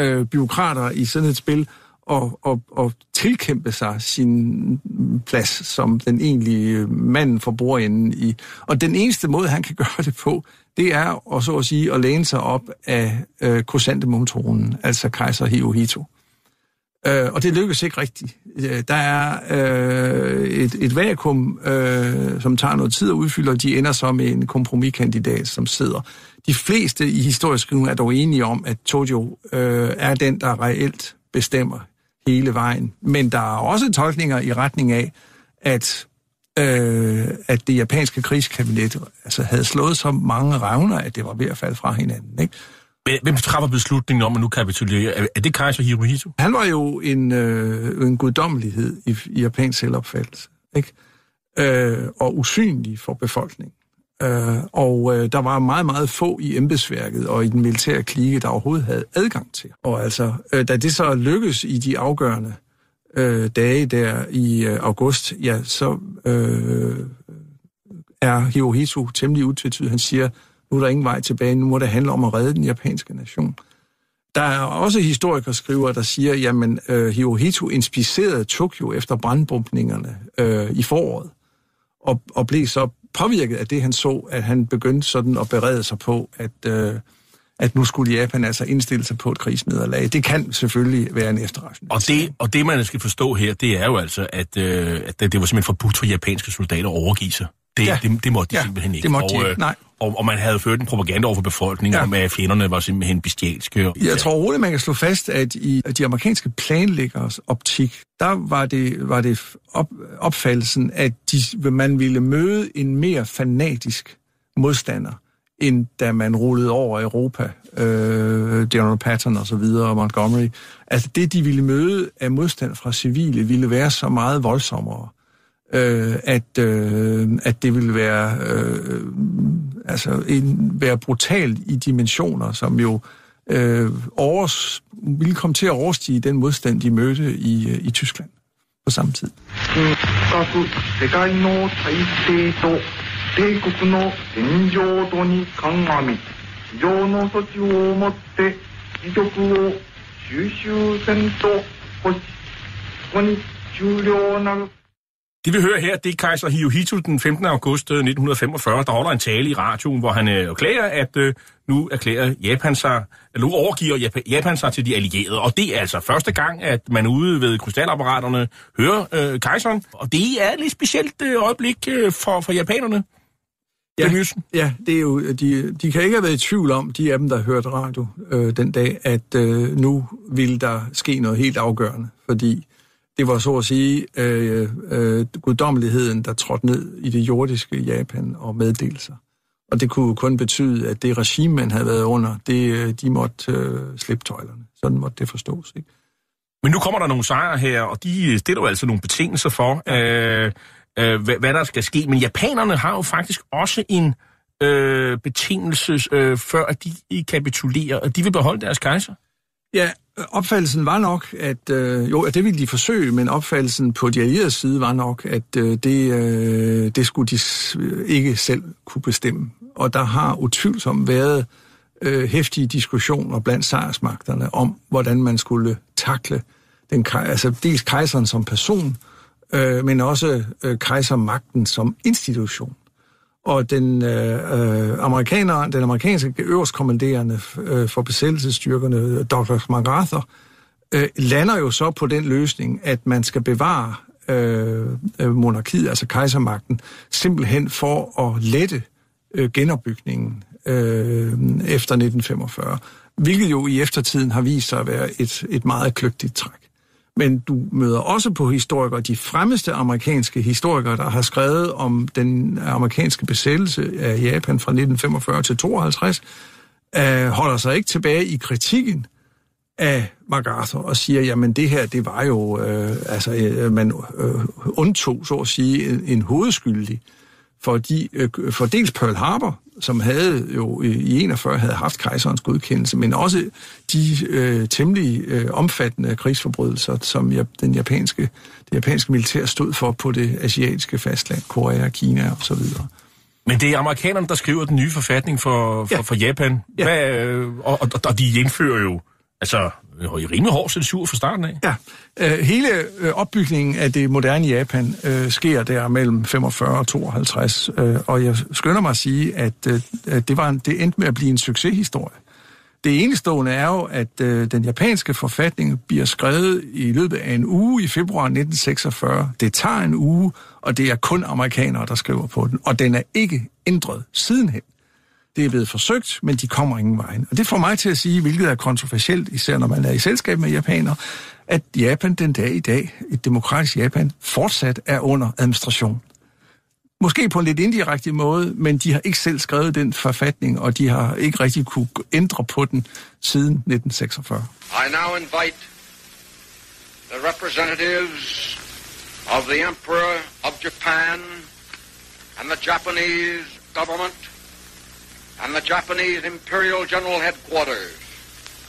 øh, byråkrater i sådan et spil, at, at, at tilkæmpe sig sin plads som den egentlige øh, mand for bordenden i. Og den eneste måde, han kan gøre det på, det er og så at sige at læne sig op af øh, krysantemumtronen, altså kejser Hirohito. Øh, og det lykkes ikke rigtigt. Øh, der er øh, et, et vakuum, øh, som tager noget tid at udfylde, og de ender så med en kompromiskandidat, som sidder. De fleste i historieskrivningen er dog enige om, at Tojo øh, er den, der reelt bestemmer hele vejen. Men der er også tolkninger i retning af, at øh, at det japanske krigskabinet altså, havde slået så mange revner, at det var ved at falde fra hinanden. Ikke? Hvem træffer beslutningen om at nu kapitulere? Er det kejser Hirohito? Han var jo en, øh, en guddommelighed i, i japansk selvopfattelse, ikke? Øh, og usynlig for befolkningen. Øh, og øh, der var meget, meget få i embedsværket og i den militære klike, der overhovedet havde adgang til. Og altså, øh, da det så lykkedes i de afgørende øh, dage der i øh, august, ja, så øh, er Hirohito temmelig utvetydig. Han siger, Nu er der ingen vej tilbage. Nu må det handle om at redde den japanske nation. Der er også historikere skriver, der siger, jamen øh, Hirohito inspicerede Tokyo efter brandbumpningerne øh, i foråret, og, og blev så påvirket af det, han så, at han begyndte sådan at berede sig på, at, øh, at nu skulle Japan altså indstille sig på et krigsnederlag. Det kan selvfølgelig være en efterretning. Og det, og det, man skal forstå her, det er jo altså, at, øh, at det, var simpelthen forbudt for japanske soldater at overgive sig. Det, ja. det, det måtte de ja, simpelthen ikke. Det måtte og, de ikke, nej. Og, og man havde ført en propaganda over for befolkningen ja. om, at fjenderne var simpelthen bestialske. Jeg tror roligt, man kan slå fast, at i de amerikanske planlæggers optik, der var det, var det op, opfattelsen, at de, man ville møde en mere fanatisk modstander, end da man rullede over Europa, øh, General Patton og så videre, og Montgomery. Altså det, de ville møde af modstand fra civile, ville være så meget voldsommere, øh, at, øh, at det ville være, øh, altså en, være brutalt i dimensioner, som jo øh, overs, ville komme til at overstige den modstand, de mødte i, øh, i Tyskland på samme tid. Det 帝国の戦場度に鑑み、非常の措置をもって議局を収集せんとこし、ここに終了なる。Det vi hører her, det er kejser Hirohito den 15. august 1945, øh, der holder en tale i radioen, hvor han øh, erklærer, at øh, nu erklærer Japan sig, eller nu overgiver Japan, Japan sig til de allierede. Og det er altså første gang, at man ude ved krystalapparaterne hører øh, kejseren. Og det er et lidt specielt øh, øjeblik øh, for, for japanerne. Ja, ja, det er jo, de, de kan ikke have været i tvivl om, de af dem, der hørte radio øh, den dag, at øh, nu vil der ske noget helt afgørende, fordi det var så at sige øh, øh, guddommeligheden, der trådte ned i det jordiske Japan og meddelte sig. Og det kunne kun betyde, at det regime, man havde været under, det, øh, de måtte øh, slippe tøjlerne. Sådan måtte det forstås. Ikke? Men nu kommer der nogle sejre her, og de stiller jo altså nogle betingelser for, øh, øh, hvad, hvad der skal ske. Men japanerne har jo faktisk også en øh, betingelse, øh, før at de kapitulerer, og de vil beholde deres kejser. Ja, opfattelsen var nok, at øh, jo, at det ville de forsøge, men opfattelsen på de allierede side var nok, at øh, det, øh, det skulle de øh, ikke selv kunne bestemme. Og der har utvivlsomt været øh, hæftige diskussioner blandt sejrsmagterne om, hvordan man skulle takle den, altså dels kejseren som person, øh, men også øh, kejsermagten som institution og den, øh, øh amerikaner, den amerikanske øverstkommanderende øh, for besættelsesstyrkerne, Dr. MacArthur, øh, lander jo så på den løsning, at man skal bevare øh, øh, monarkiet, altså kejsermagten, simpelthen for at lette øh, genopbygningen øh, efter 1945, hvilket jo i eftertiden har vist sig at være et, et meget kløgtigt træk men du møder også på historikere, de fremmeste amerikanske historikere, der har skrevet om den amerikanske besættelse af Japan fra 1945 til 52, øh, holder sig ikke tilbage i kritikken af MacArthur og siger, jamen det her, det var jo, øh, altså øh, man øh, undtog, så at sige, en, en hovedskyldig for, de, øh, for dels Pearl Harbor, som havde jo i 41 havde haft kejserens godkendelse, men også de øh, temmelig øh, omfattende krigsforbrydelser, som ja, den japanske, det japanske militær stod for på det asiatiske fastland, Korea, Kina og så videre. Men det er amerikanerne, der skriver den nye forfatning for, for, ja. for Japan, ja. Hvad, øh, og, og, og de indfører jo altså i rimelig hård censur fra starten af. Ja, øh, hele øh, opbygningen af det moderne Japan øh, sker der mellem 45 og 52, øh, og jeg skynder mig at sige, at øh, det, var en, det endte med at blive en succeshistorie. Det enestående er jo, at øh, den japanske forfatning bliver skrevet i løbet af en uge i februar 1946. Det tager en uge, og det er kun amerikanere, der skriver på den, og den er ikke ændret sidenhen. Det er blevet forsøgt, men de kommer ingen vej. Og det får mig til at sige, hvilket er kontroversielt, især når man er i selskab med japanere, at Japan den dag i dag, et demokratisk Japan, fortsat er under administration. Måske på en lidt indirekte måde, men de har ikke selv skrevet den forfatning, og de har ikke rigtig kunne ændre på den siden 1946. I now invite the representatives of the Emperor of Japan and the Japanese government and the Japanese Imperial General Headquarters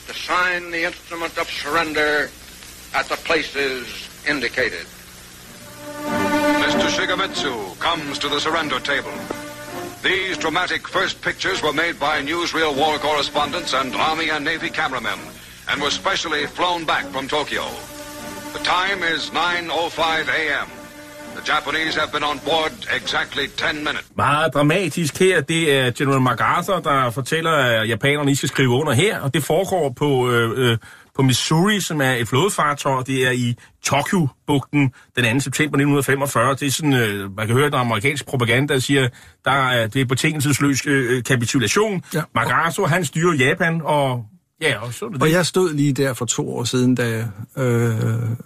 to sign the instrument of surrender at the places indicated. Mr. Shigemitsu comes to the surrender table. These dramatic first pictures were made by newsreel war correspondents and Army and Navy cameramen and were specially flown back from Tokyo. The time is 9.05 a.m. The Japanese have been on board exactly 10 minutes. Meget dramatisk her. Det er General MacArthur, der fortæller, at japanerne I skal skrive under her, og det foregår på, øh, øh, på Missouri, som er et flådefartøj. Det er i Tokyo-bugten den 2. september 1945. Det er sådan, øh, man kan høre, der er amerikansk propaganda, der siger, der er, det er betingelsesløs øh, kapitulation. Ja. MacArthur, han styrer Japan, og Ja, og, så det. og jeg stod lige der for to år siden, da jeg øh,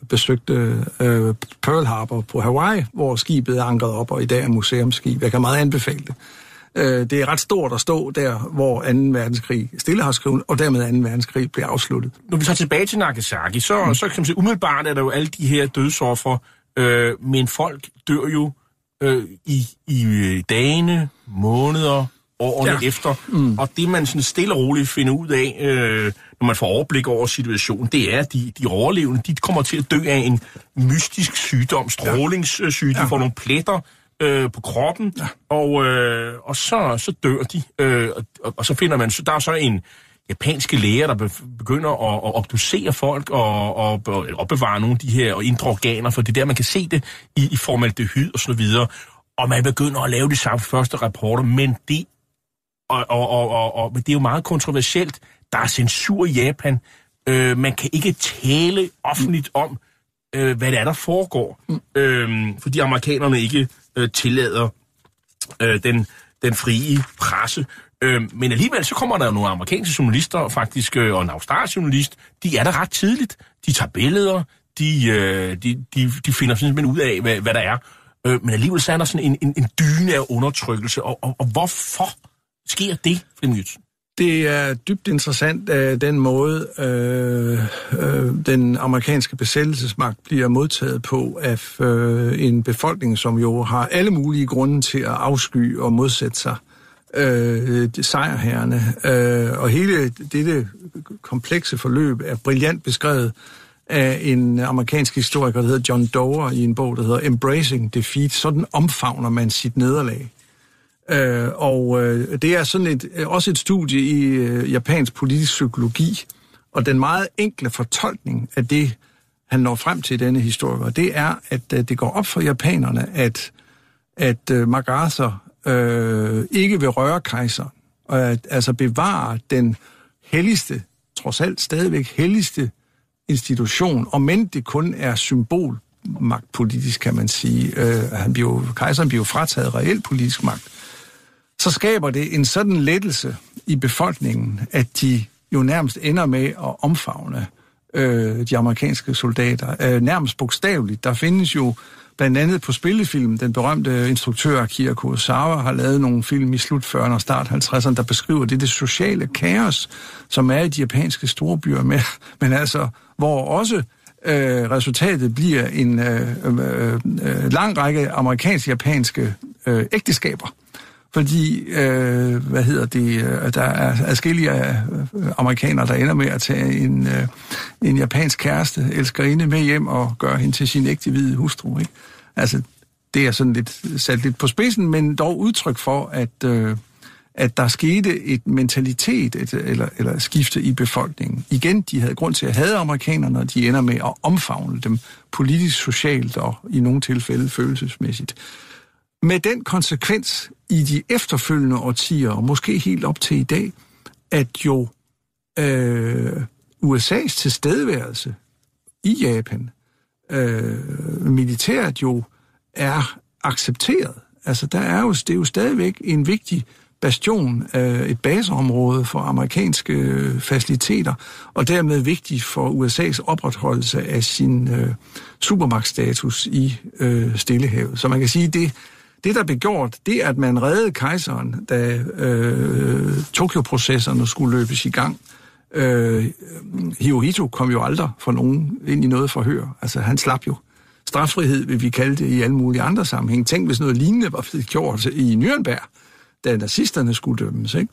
besøgte øh, Pearl Harbor på Hawaii, hvor skibet er ankret op, og i dag er museumskib. Jeg kan meget anbefale det. Øh, det er ret stort at stå der, hvor 2. verdenskrig stille har skrevet, og dermed 2. verdenskrig bliver afsluttet. Når vi tager tilbage til Nagasaki, så, mm. så kan man sige, umiddelbart er der jo alle de her dødsoffer, øh, men folk dør jo øh, i, i dagene, måneder, årene ja. efter. Mm. Og det, man sådan stille og roligt finder ud af, øh, når man får overblik over situationen, det er, at de, de overlevende, de kommer til at dø af en mystisk sygdom, strålingssygdom, ja. de får nogle pletter øh, på kroppen, ja. og, øh, og så, så dør de. Øh, og, og så finder man, så der er så en japanske læger, der begynder at, at obducere folk og, og, og opbevare nogle af de her indre organer, for det er der, man kan se det i, i formaldehyd og så videre. Og man begynder at lave de samme første rapporter, men det og, og, og, og, og det er jo meget kontroversielt. Der er censur i Japan. Øh, man kan ikke tale offentligt om, øh, hvad det er, der foregår. Mm. Øh, fordi amerikanerne ikke øh, tillader øh, den, den frie presse. Øh, men alligevel så kommer der jo nogle amerikanske journalister, faktisk, øh, og en australsk journalist, de er der ret tidligt. De tager billeder, de, øh, de, de, de finder simpelthen ud af, hvad, hvad der er. Øh, men alligevel så er der sådan en, en, en dyne af undertrykkelse. Og, og, og hvorfor sker det, Flemming Det er dybt interessant, at den måde, øh, øh, den amerikanske besættelsesmagt bliver modtaget på af øh, en befolkning, som jo har alle mulige grunde til at afsky og modsætte sig øh, sejrherrene. Øh, og hele dette komplekse forløb er brillant beskrevet af en amerikansk historiker, der hedder John Dover, i en bog, der hedder Embracing Defeat. Sådan omfavner man sit nederlag. Øh, og øh, det er sådan et, øh, også et studie i øh, japansk politisk psykologi, og den meget enkle fortolkning af det, han når frem til i denne historie, det er, at øh, det går op for japanerne, at, at øh, MacArthur øh, ikke vil røre kejseren, og at, altså bevare den helligste, trods alt stadigvæk helligste institution, og men det kun er symbol magtpolitisk, kan man sige. Øh, han bliver, kejseren bliver frataget reelt politisk magt så skaber det en sådan lettelse i befolkningen, at de jo nærmest ender med at omfavne øh, de amerikanske soldater. Øh, nærmest bogstaveligt. Der findes jo blandt andet på spillefilm, den berømte instruktør Akira Kurosawa har lavet nogle film i slut 40'erne og start 50'erne, der beskriver det, det sociale kaos, som er i de japanske storbyer, med, men altså, hvor også øh, resultatet bliver en øh, øh, øh, øh lang række amerikansk-japanske øh, ægteskaber fordi, øh, hvad hedder det, øh, der er adskillige øh, øh, amerikanere, der ender med at tage en, øh, en japansk kæreste, elskerinde, med hjem og gøre hende til sin ægte hvide hustru. Ikke? Altså, det er sådan lidt sat lidt på spidsen, men dog udtryk for, at, øh, at der skete et mentalitet et, eller, eller skifte i befolkningen. Igen, de havde grund til at have amerikanerne, og de ender med at omfavne dem politisk, socialt og i nogle tilfælde følelsesmæssigt. Med den konsekvens i de efterfølgende årtier, og måske helt op til i dag, at jo øh, USA's tilstedeværelse i Japan øh, militært jo er accepteret. Altså, der er jo, det er jo stadigvæk en vigtig bastion, øh, et baseområde for amerikanske øh, faciliteter, og dermed vigtigt for USA's opretholdelse af sin øh, supermagtstatus i øh, Stillehavet. Så man kan sige, det det, der blev gjort, det er, at man reddede kejseren, da øh, Tokyo-processerne skulle løbes i gang. Øh, Hirohito kom jo aldrig for nogen ind i noget forhør. Altså, han slap jo. Straffrihed vil vi kalde det i alle mulige andre sammenhæng. Tænk, hvis noget lignende var blevet gjort i Nürnberg, da nazisterne skulle dømmes. Ikke?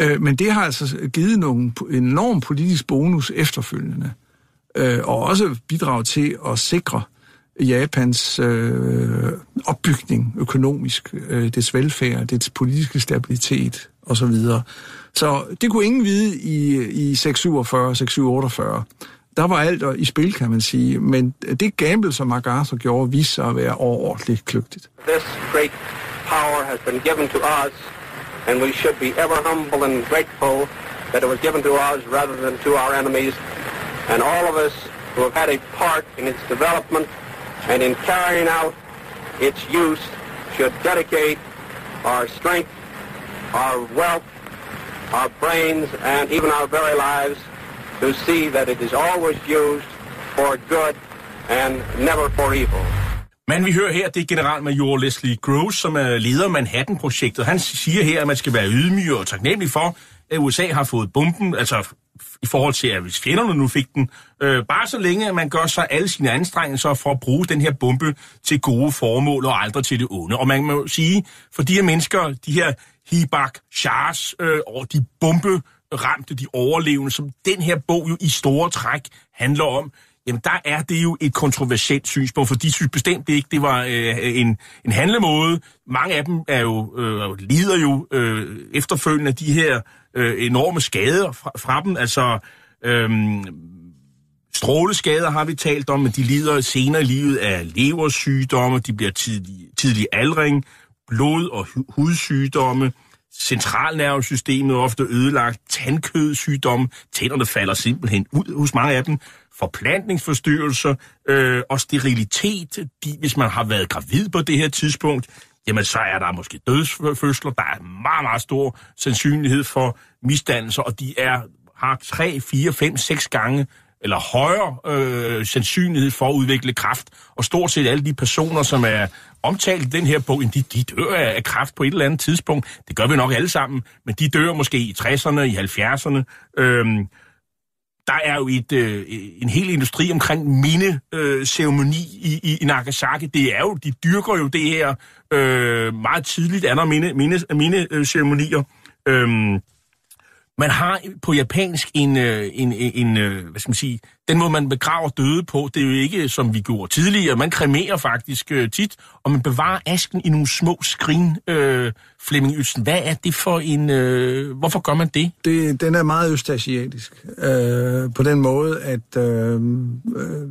Øh, men det har altså givet nogle, en enorm politisk bonus efterfølgende. Øh, og også bidraget til at sikre Japans øh, opbygning økonomisk, øh, dets velfærd, dets politiske stabilitet osv. Så, så det kunne ingen vide i, i 647, 648. Der var alt i spil, kan man sige, men det gamble, som MacArthur gjorde, viste sig at være overordentligt kløgtigt. This great power has been given to us, and we should be ever humble and grateful that it was given to us rather than to our enemies. And all of us who have had a part in its development and in carrying out its use should dedicate our strength, our wealth, our brains, and even our very lives to see that it is always used for good and never for evil. Men vi hører her, det er generalmajor Leslie Groves, som er leder af Manhattan-projektet. Han siger her, at man skal være ydmyg og taknemmelig for, at USA har fået bomben, altså i forhold til, at hvis fjenderne nu fik den, øh, bare så længe, at man gør sig alle sine anstrengelser for at bruge den her bombe til gode formål og aldrig til det onde. Og man må sige, for de her mennesker, de her Hibak Shahs øh, og de bombe ramte, de overlevende, som den her bog jo i store træk handler om, jamen der er det jo et kontroversielt synspunkt, for de synes bestemt ikke, det var øh, en, en handlemåde. Mange af dem er jo, øh, lider jo øh, efterfølgende af de her øh, enorme skader fra, fra dem. Altså, øh, stråleskader har vi talt om, men de lider senere i livet af leversygdomme, de bliver tidlig, tidlig aldring, blod- og hudsygdomme, centralnervesystemet er ofte ødelagt, tandkødsygdomme, tænderne falder simpelthen ud hos mange af dem, forplantningsforstyrrelser øh, og sterilitet. De, hvis man har været gravid på det her tidspunkt, jamen så er der måske dødsfødsler. Der er meget, meget stor sandsynlighed for misdannelser, og de er har 3, 4, 5, 6 gange eller højere øh, sandsynlighed for at udvikle kræft. Og stort set alle de personer, som er omtalt i den her bog, de, de dør af kræft på et eller andet tidspunkt. Det gør vi nok alle sammen, men de dør måske i 60'erne, i 70'erne. Øhm, der er jo et, øh, en hel industri omkring mindeceremoni øh, i, i Nagasaki. Det er jo, de dyrker jo det her øh, meget tidligt, andre minde, minde, mindeceremonier. Øh, øhm, man har på japansk en, øh, en, en, en, øh, hvad skal man sige, den måde man begraver døde på, det er jo ikke som vi gjorde tidligere. Man kremerer faktisk øh, tit, og man bevarer asken i nogle små skrin. Øh, Flemming Ytsen, hvad er det for en... Øh, hvorfor gør man det? det? Den er meget østasiatisk. Øh, på den måde, at... Øh, øh,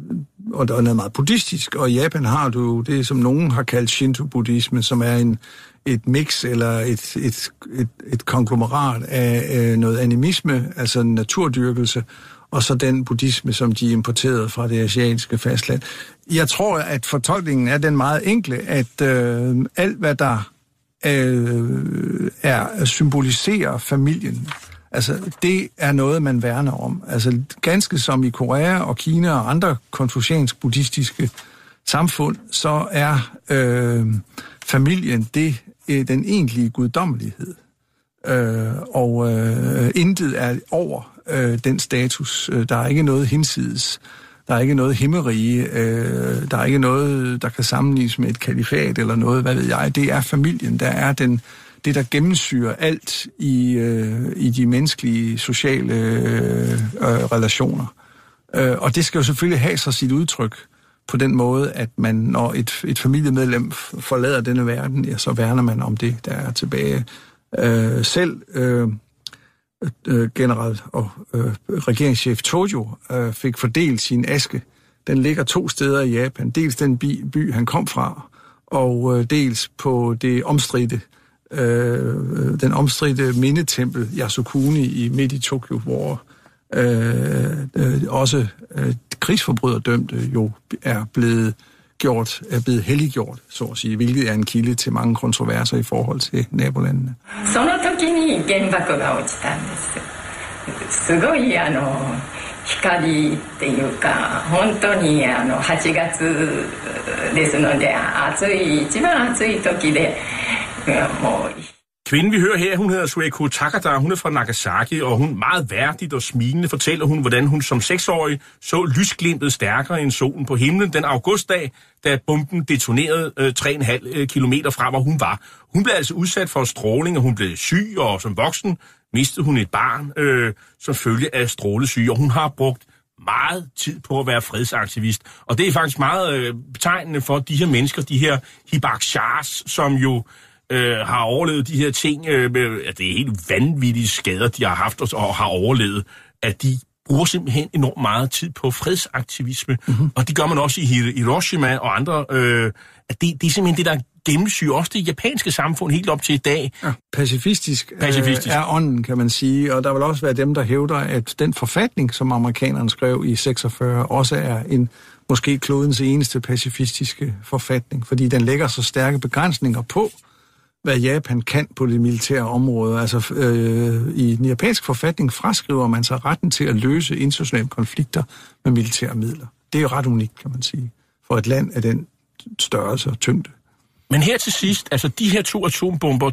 og den er meget buddhistisk, og i Japan har du det, som nogen har kaldt Shinto-buddhisme, som er en et mix eller et, et, et, et konglomerat af øh, noget animisme, altså naturdyrkelse, og så den buddhisme, som de importerede fra det asiatiske fastland. Jeg tror, at fortolkningen er den meget enkle, at øh, alt, hvad der øh, er symboliserer familien, altså det er noget, man værner om. Altså ganske som i Korea og Kina og andre konfuciansk-buddhistiske samfund, så er øh, familien det, øh, den egentlige guddommelighed. Øh, og øh, intet er over øh, den status. Øh, der er ikke noget hinsides. Der er ikke noget himmerige. Øh, der er ikke noget, der kan sammenlignes med et kalifat eller noget, hvad ved jeg. Det er familien, der er den, det, der gennemsyrer alt i, øh, i de menneskelige, sociale øh, øh relationer. Øh, og det skal jo selvfølgelig have sig sit udtryk på den måde, at man, når et, et familiemedlem forlader denne verden, ja, så værner man om det, der er tilbage. Øh, selv øh, øh, øh, general og øh, regeringschef Tojo øh, fik fordelt sin aske. Den ligger to steder i Japan. Dels den by, by han kom fra, og øh, dels på det omstridte øh, den omstridte mindetempel Yasukuni i midt i Tokyo, hvor øh, øh, også øh, krigsforbryderdømte jo er blevet gjort, er blevet helliggjort, så at sige, hvilket er en kilde til mange kontroverser i forhold til nabolandene. その時に原爆が落ちたんです。すごいあの光っていうか本当にあの8月ですので暑い一番暑い時でもう Kvinden, vi hører her, hun hedder Sueko Takada, hun er fra Nagasaki, og hun meget værdigt og smilende fortæller hun, hvordan hun som seksårig så lysglimtet stærkere end solen på himlen den augustdag, da bomben detonerede øh, 3,5 øh, km fra, hvor hun var. Hun blev altså udsat for stråling, og hun blev syg, og som voksen mistede hun et barn øh, som følge af strålesyge, og hun har brugt meget tid på at være fredsaktivist. Og det er faktisk meget øh, betegnende for de her mennesker, de her hibakshars, som jo øh, har overlevet de her ting. Øh, med, at det er helt vanvittige skader, de har haft og, og har overlevet. At de bruger simpelthen enormt meget tid på fredsaktivisme. Mm-hmm. Og det gør man også i Hiroshima og andre. Øh, at det, det er simpelthen det, der gennemsyrer også det japanske samfund helt op til i dag. Ja, pacifistisk, Pacifistisk. Øh, er ånden, kan man sige. Og der vil også være dem, der hævder, at den forfatning, som amerikanerne skrev i 46, også er en måske klodens eneste pacifistiske forfatning, fordi den lægger så stærke begrænsninger på, hvad Japan kan på det militære område. Altså øh, i den japanske forfatning fraskriver man sig retten til at løse internationale konflikter med militære midler. Det er jo ret unikt, kan man sige, for et land af den størrelse og tyngde. Men her til sidst, altså de her to atombomber,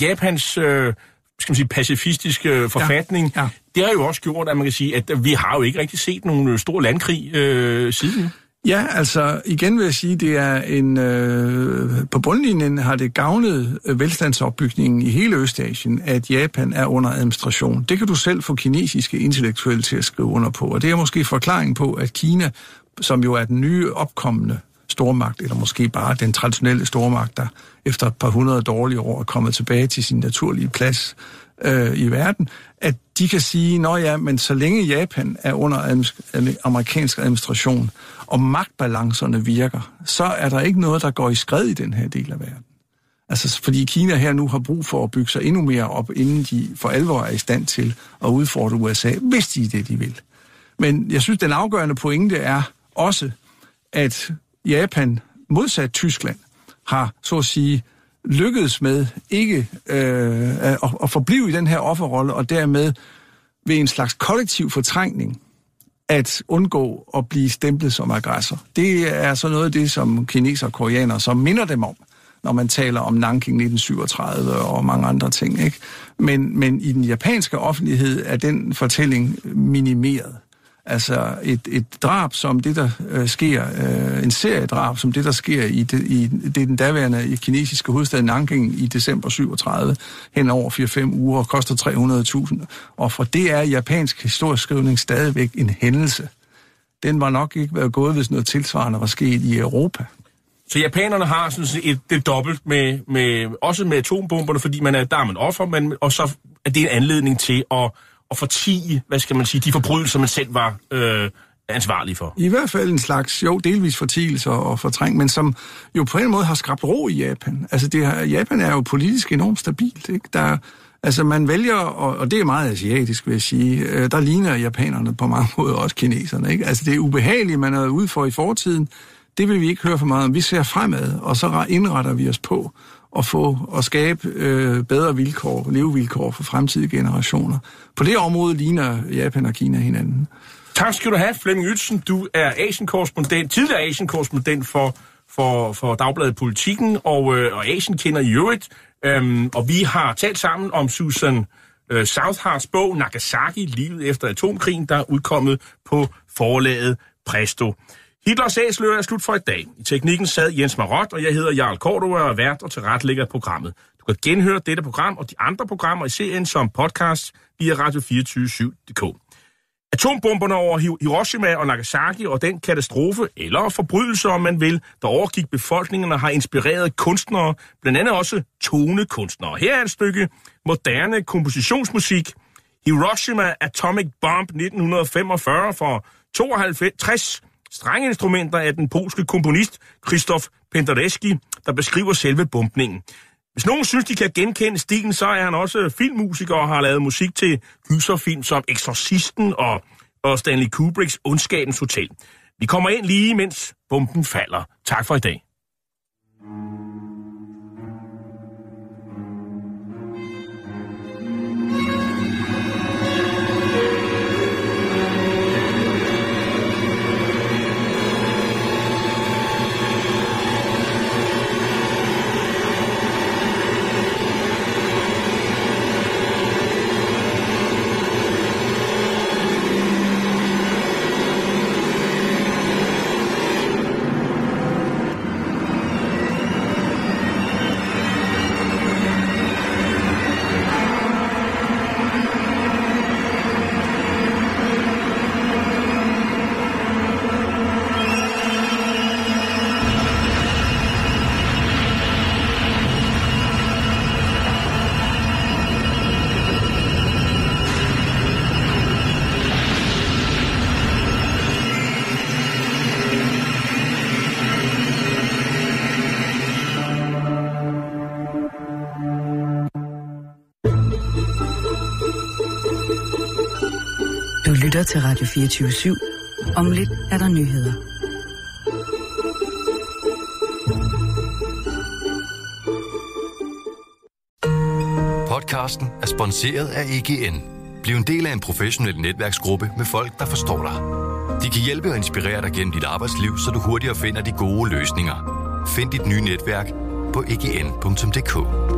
Japans øh, skal man sige, pacifistiske forfatning, Ja, ja. det har jo også gjort, at man kan sige, at vi har jo ikke rigtig set nogen øh, stor landkrig øh, siden. Ja, altså igen vil jeg sige, det er en øh, på bundlinjen har det gavnet øh, velstandsopbygningen i hele Østasien, at Japan er under administration. Det kan du selv få kinesiske intellektuelle til at skrive under på, og det er måske forklaringen på, at Kina, som jo er den nye opkommende stormagt, eller måske bare den traditionelle stormagt, der efter et par hundrede dårlige år er kommet tilbage til sin naturlige plads øh, i verden, at de kan sige, nå ja, men så længe Japan er under administ- amerikansk administration, og magtbalancerne virker, så er der ikke noget, der går i skred i den her del af verden. Altså, fordi Kina her nu har brug for at bygge sig endnu mere op, inden de for alvor er i stand til at udfordre USA, hvis de er det, de vil. Men jeg synes, den afgørende pointe er også, at Japan, modsat Tyskland, har så at sige lykkedes med ikke øh, at, at forblive i den her offerrolle, og dermed ved en slags kollektiv fortrængning at undgå at blive stemplet som aggressor. Det er så noget af det, som kineser og koreanere så minder dem om, når man taler om Nanking 1937 og mange andre ting. Ikke? Men, men i den japanske offentlighed er den fortælling minimeret. Altså et, et drab som det, der øh, sker, øh, en serie drab som det, der sker i, det, i det den daværende i kinesiske hovedstad Nanking i december 37, hen over 4-5 uger, og koster 300.000. Og for det er japansk historieskrivning stadigvæk en hændelse. Den var nok ikke været gået, hvis noget tilsvarende var sket i Europa. Så japanerne har sådan set et, det dobbelt med, med, også med atombomberne, fordi man er, der er man offer, men, og så er det en anledning til at, at fortige, hvad skal man sige, de forbrydelser, man selv var øh, ansvarlig for. I hvert fald en slags, jo, delvis fortigelser og fortræng, men som jo på en måde har skabt ro i Japan. Altså, det her, Japan er jo politisk enormt stabilt, ikke? Der, altså, man vælger, og, og det er meget asiatisk, vil jeg sige, øh, der ligner japanerne på mange måder også kineserne, ikke? Altså, det er ubehageligt, man er ude for i fortiden. Det vil vi ikke høre for meget om. Vi ser fremad, og så indretter vi os på at få at skabe øh, bedre vilkår, levevilkår for fremtidige generationer. På det område ligner Japan og Kina hinanden. Tak skal du have, Flemming Ytsen. Du er Asien-korrespondent, tidligere Asien-korrespondent for, for, for Dagbladet Politikken og, øh, og Asien kender i øvrigt. Øhm, og vi har talt sammen om Susan øh, Southards bog Nagasaki, livet efter atomkrigen, der er udkommet på forlaget Presto. Hitlers æsler er slut for i dag. I teknikken sad Jens Marot, og jeg hedder Jarl Kordova og er vært og tilrettelægger programmet. Du kan genhøre dette program og de andre programmer i serien som podcast via radio247.dk. Atombomberne over Hiroshima og Nagasaki og den katastrofe, eller forbrydelse, om man vil, der overgik befolkningerne, har inspireret kunstnere, blandt andet også tonekunstnere. Her er et stykke moderne kompositionsmusik. Hiroshima Atomic Bomb 1945 for 52 strengeinstrumenter af den polske komponist Krzysztof Penderecki, der beskriver selve bumpningen. Hvis nogen synes, de kan genkende stilen, så er han også filmmusiker og har lavet musik til gyserfilm som Exorcisten og, og Stanley Kubricks Ondskabens Hotel. Vi kommer ind lige, mens bomben falder. Tak for i dag. Lytter til Radio 24 /7. Om lidt er der nyheder. Podcasten er sponsoreret af EGN. Bliv en del af en professionel netværksgruppe med folk, der forstår dig. De kan hjælpe og inspirere dig gennem dit arbejdsliv, så du hurtigere finder de gode løsninger. Find dit nye netværk på egn.dk.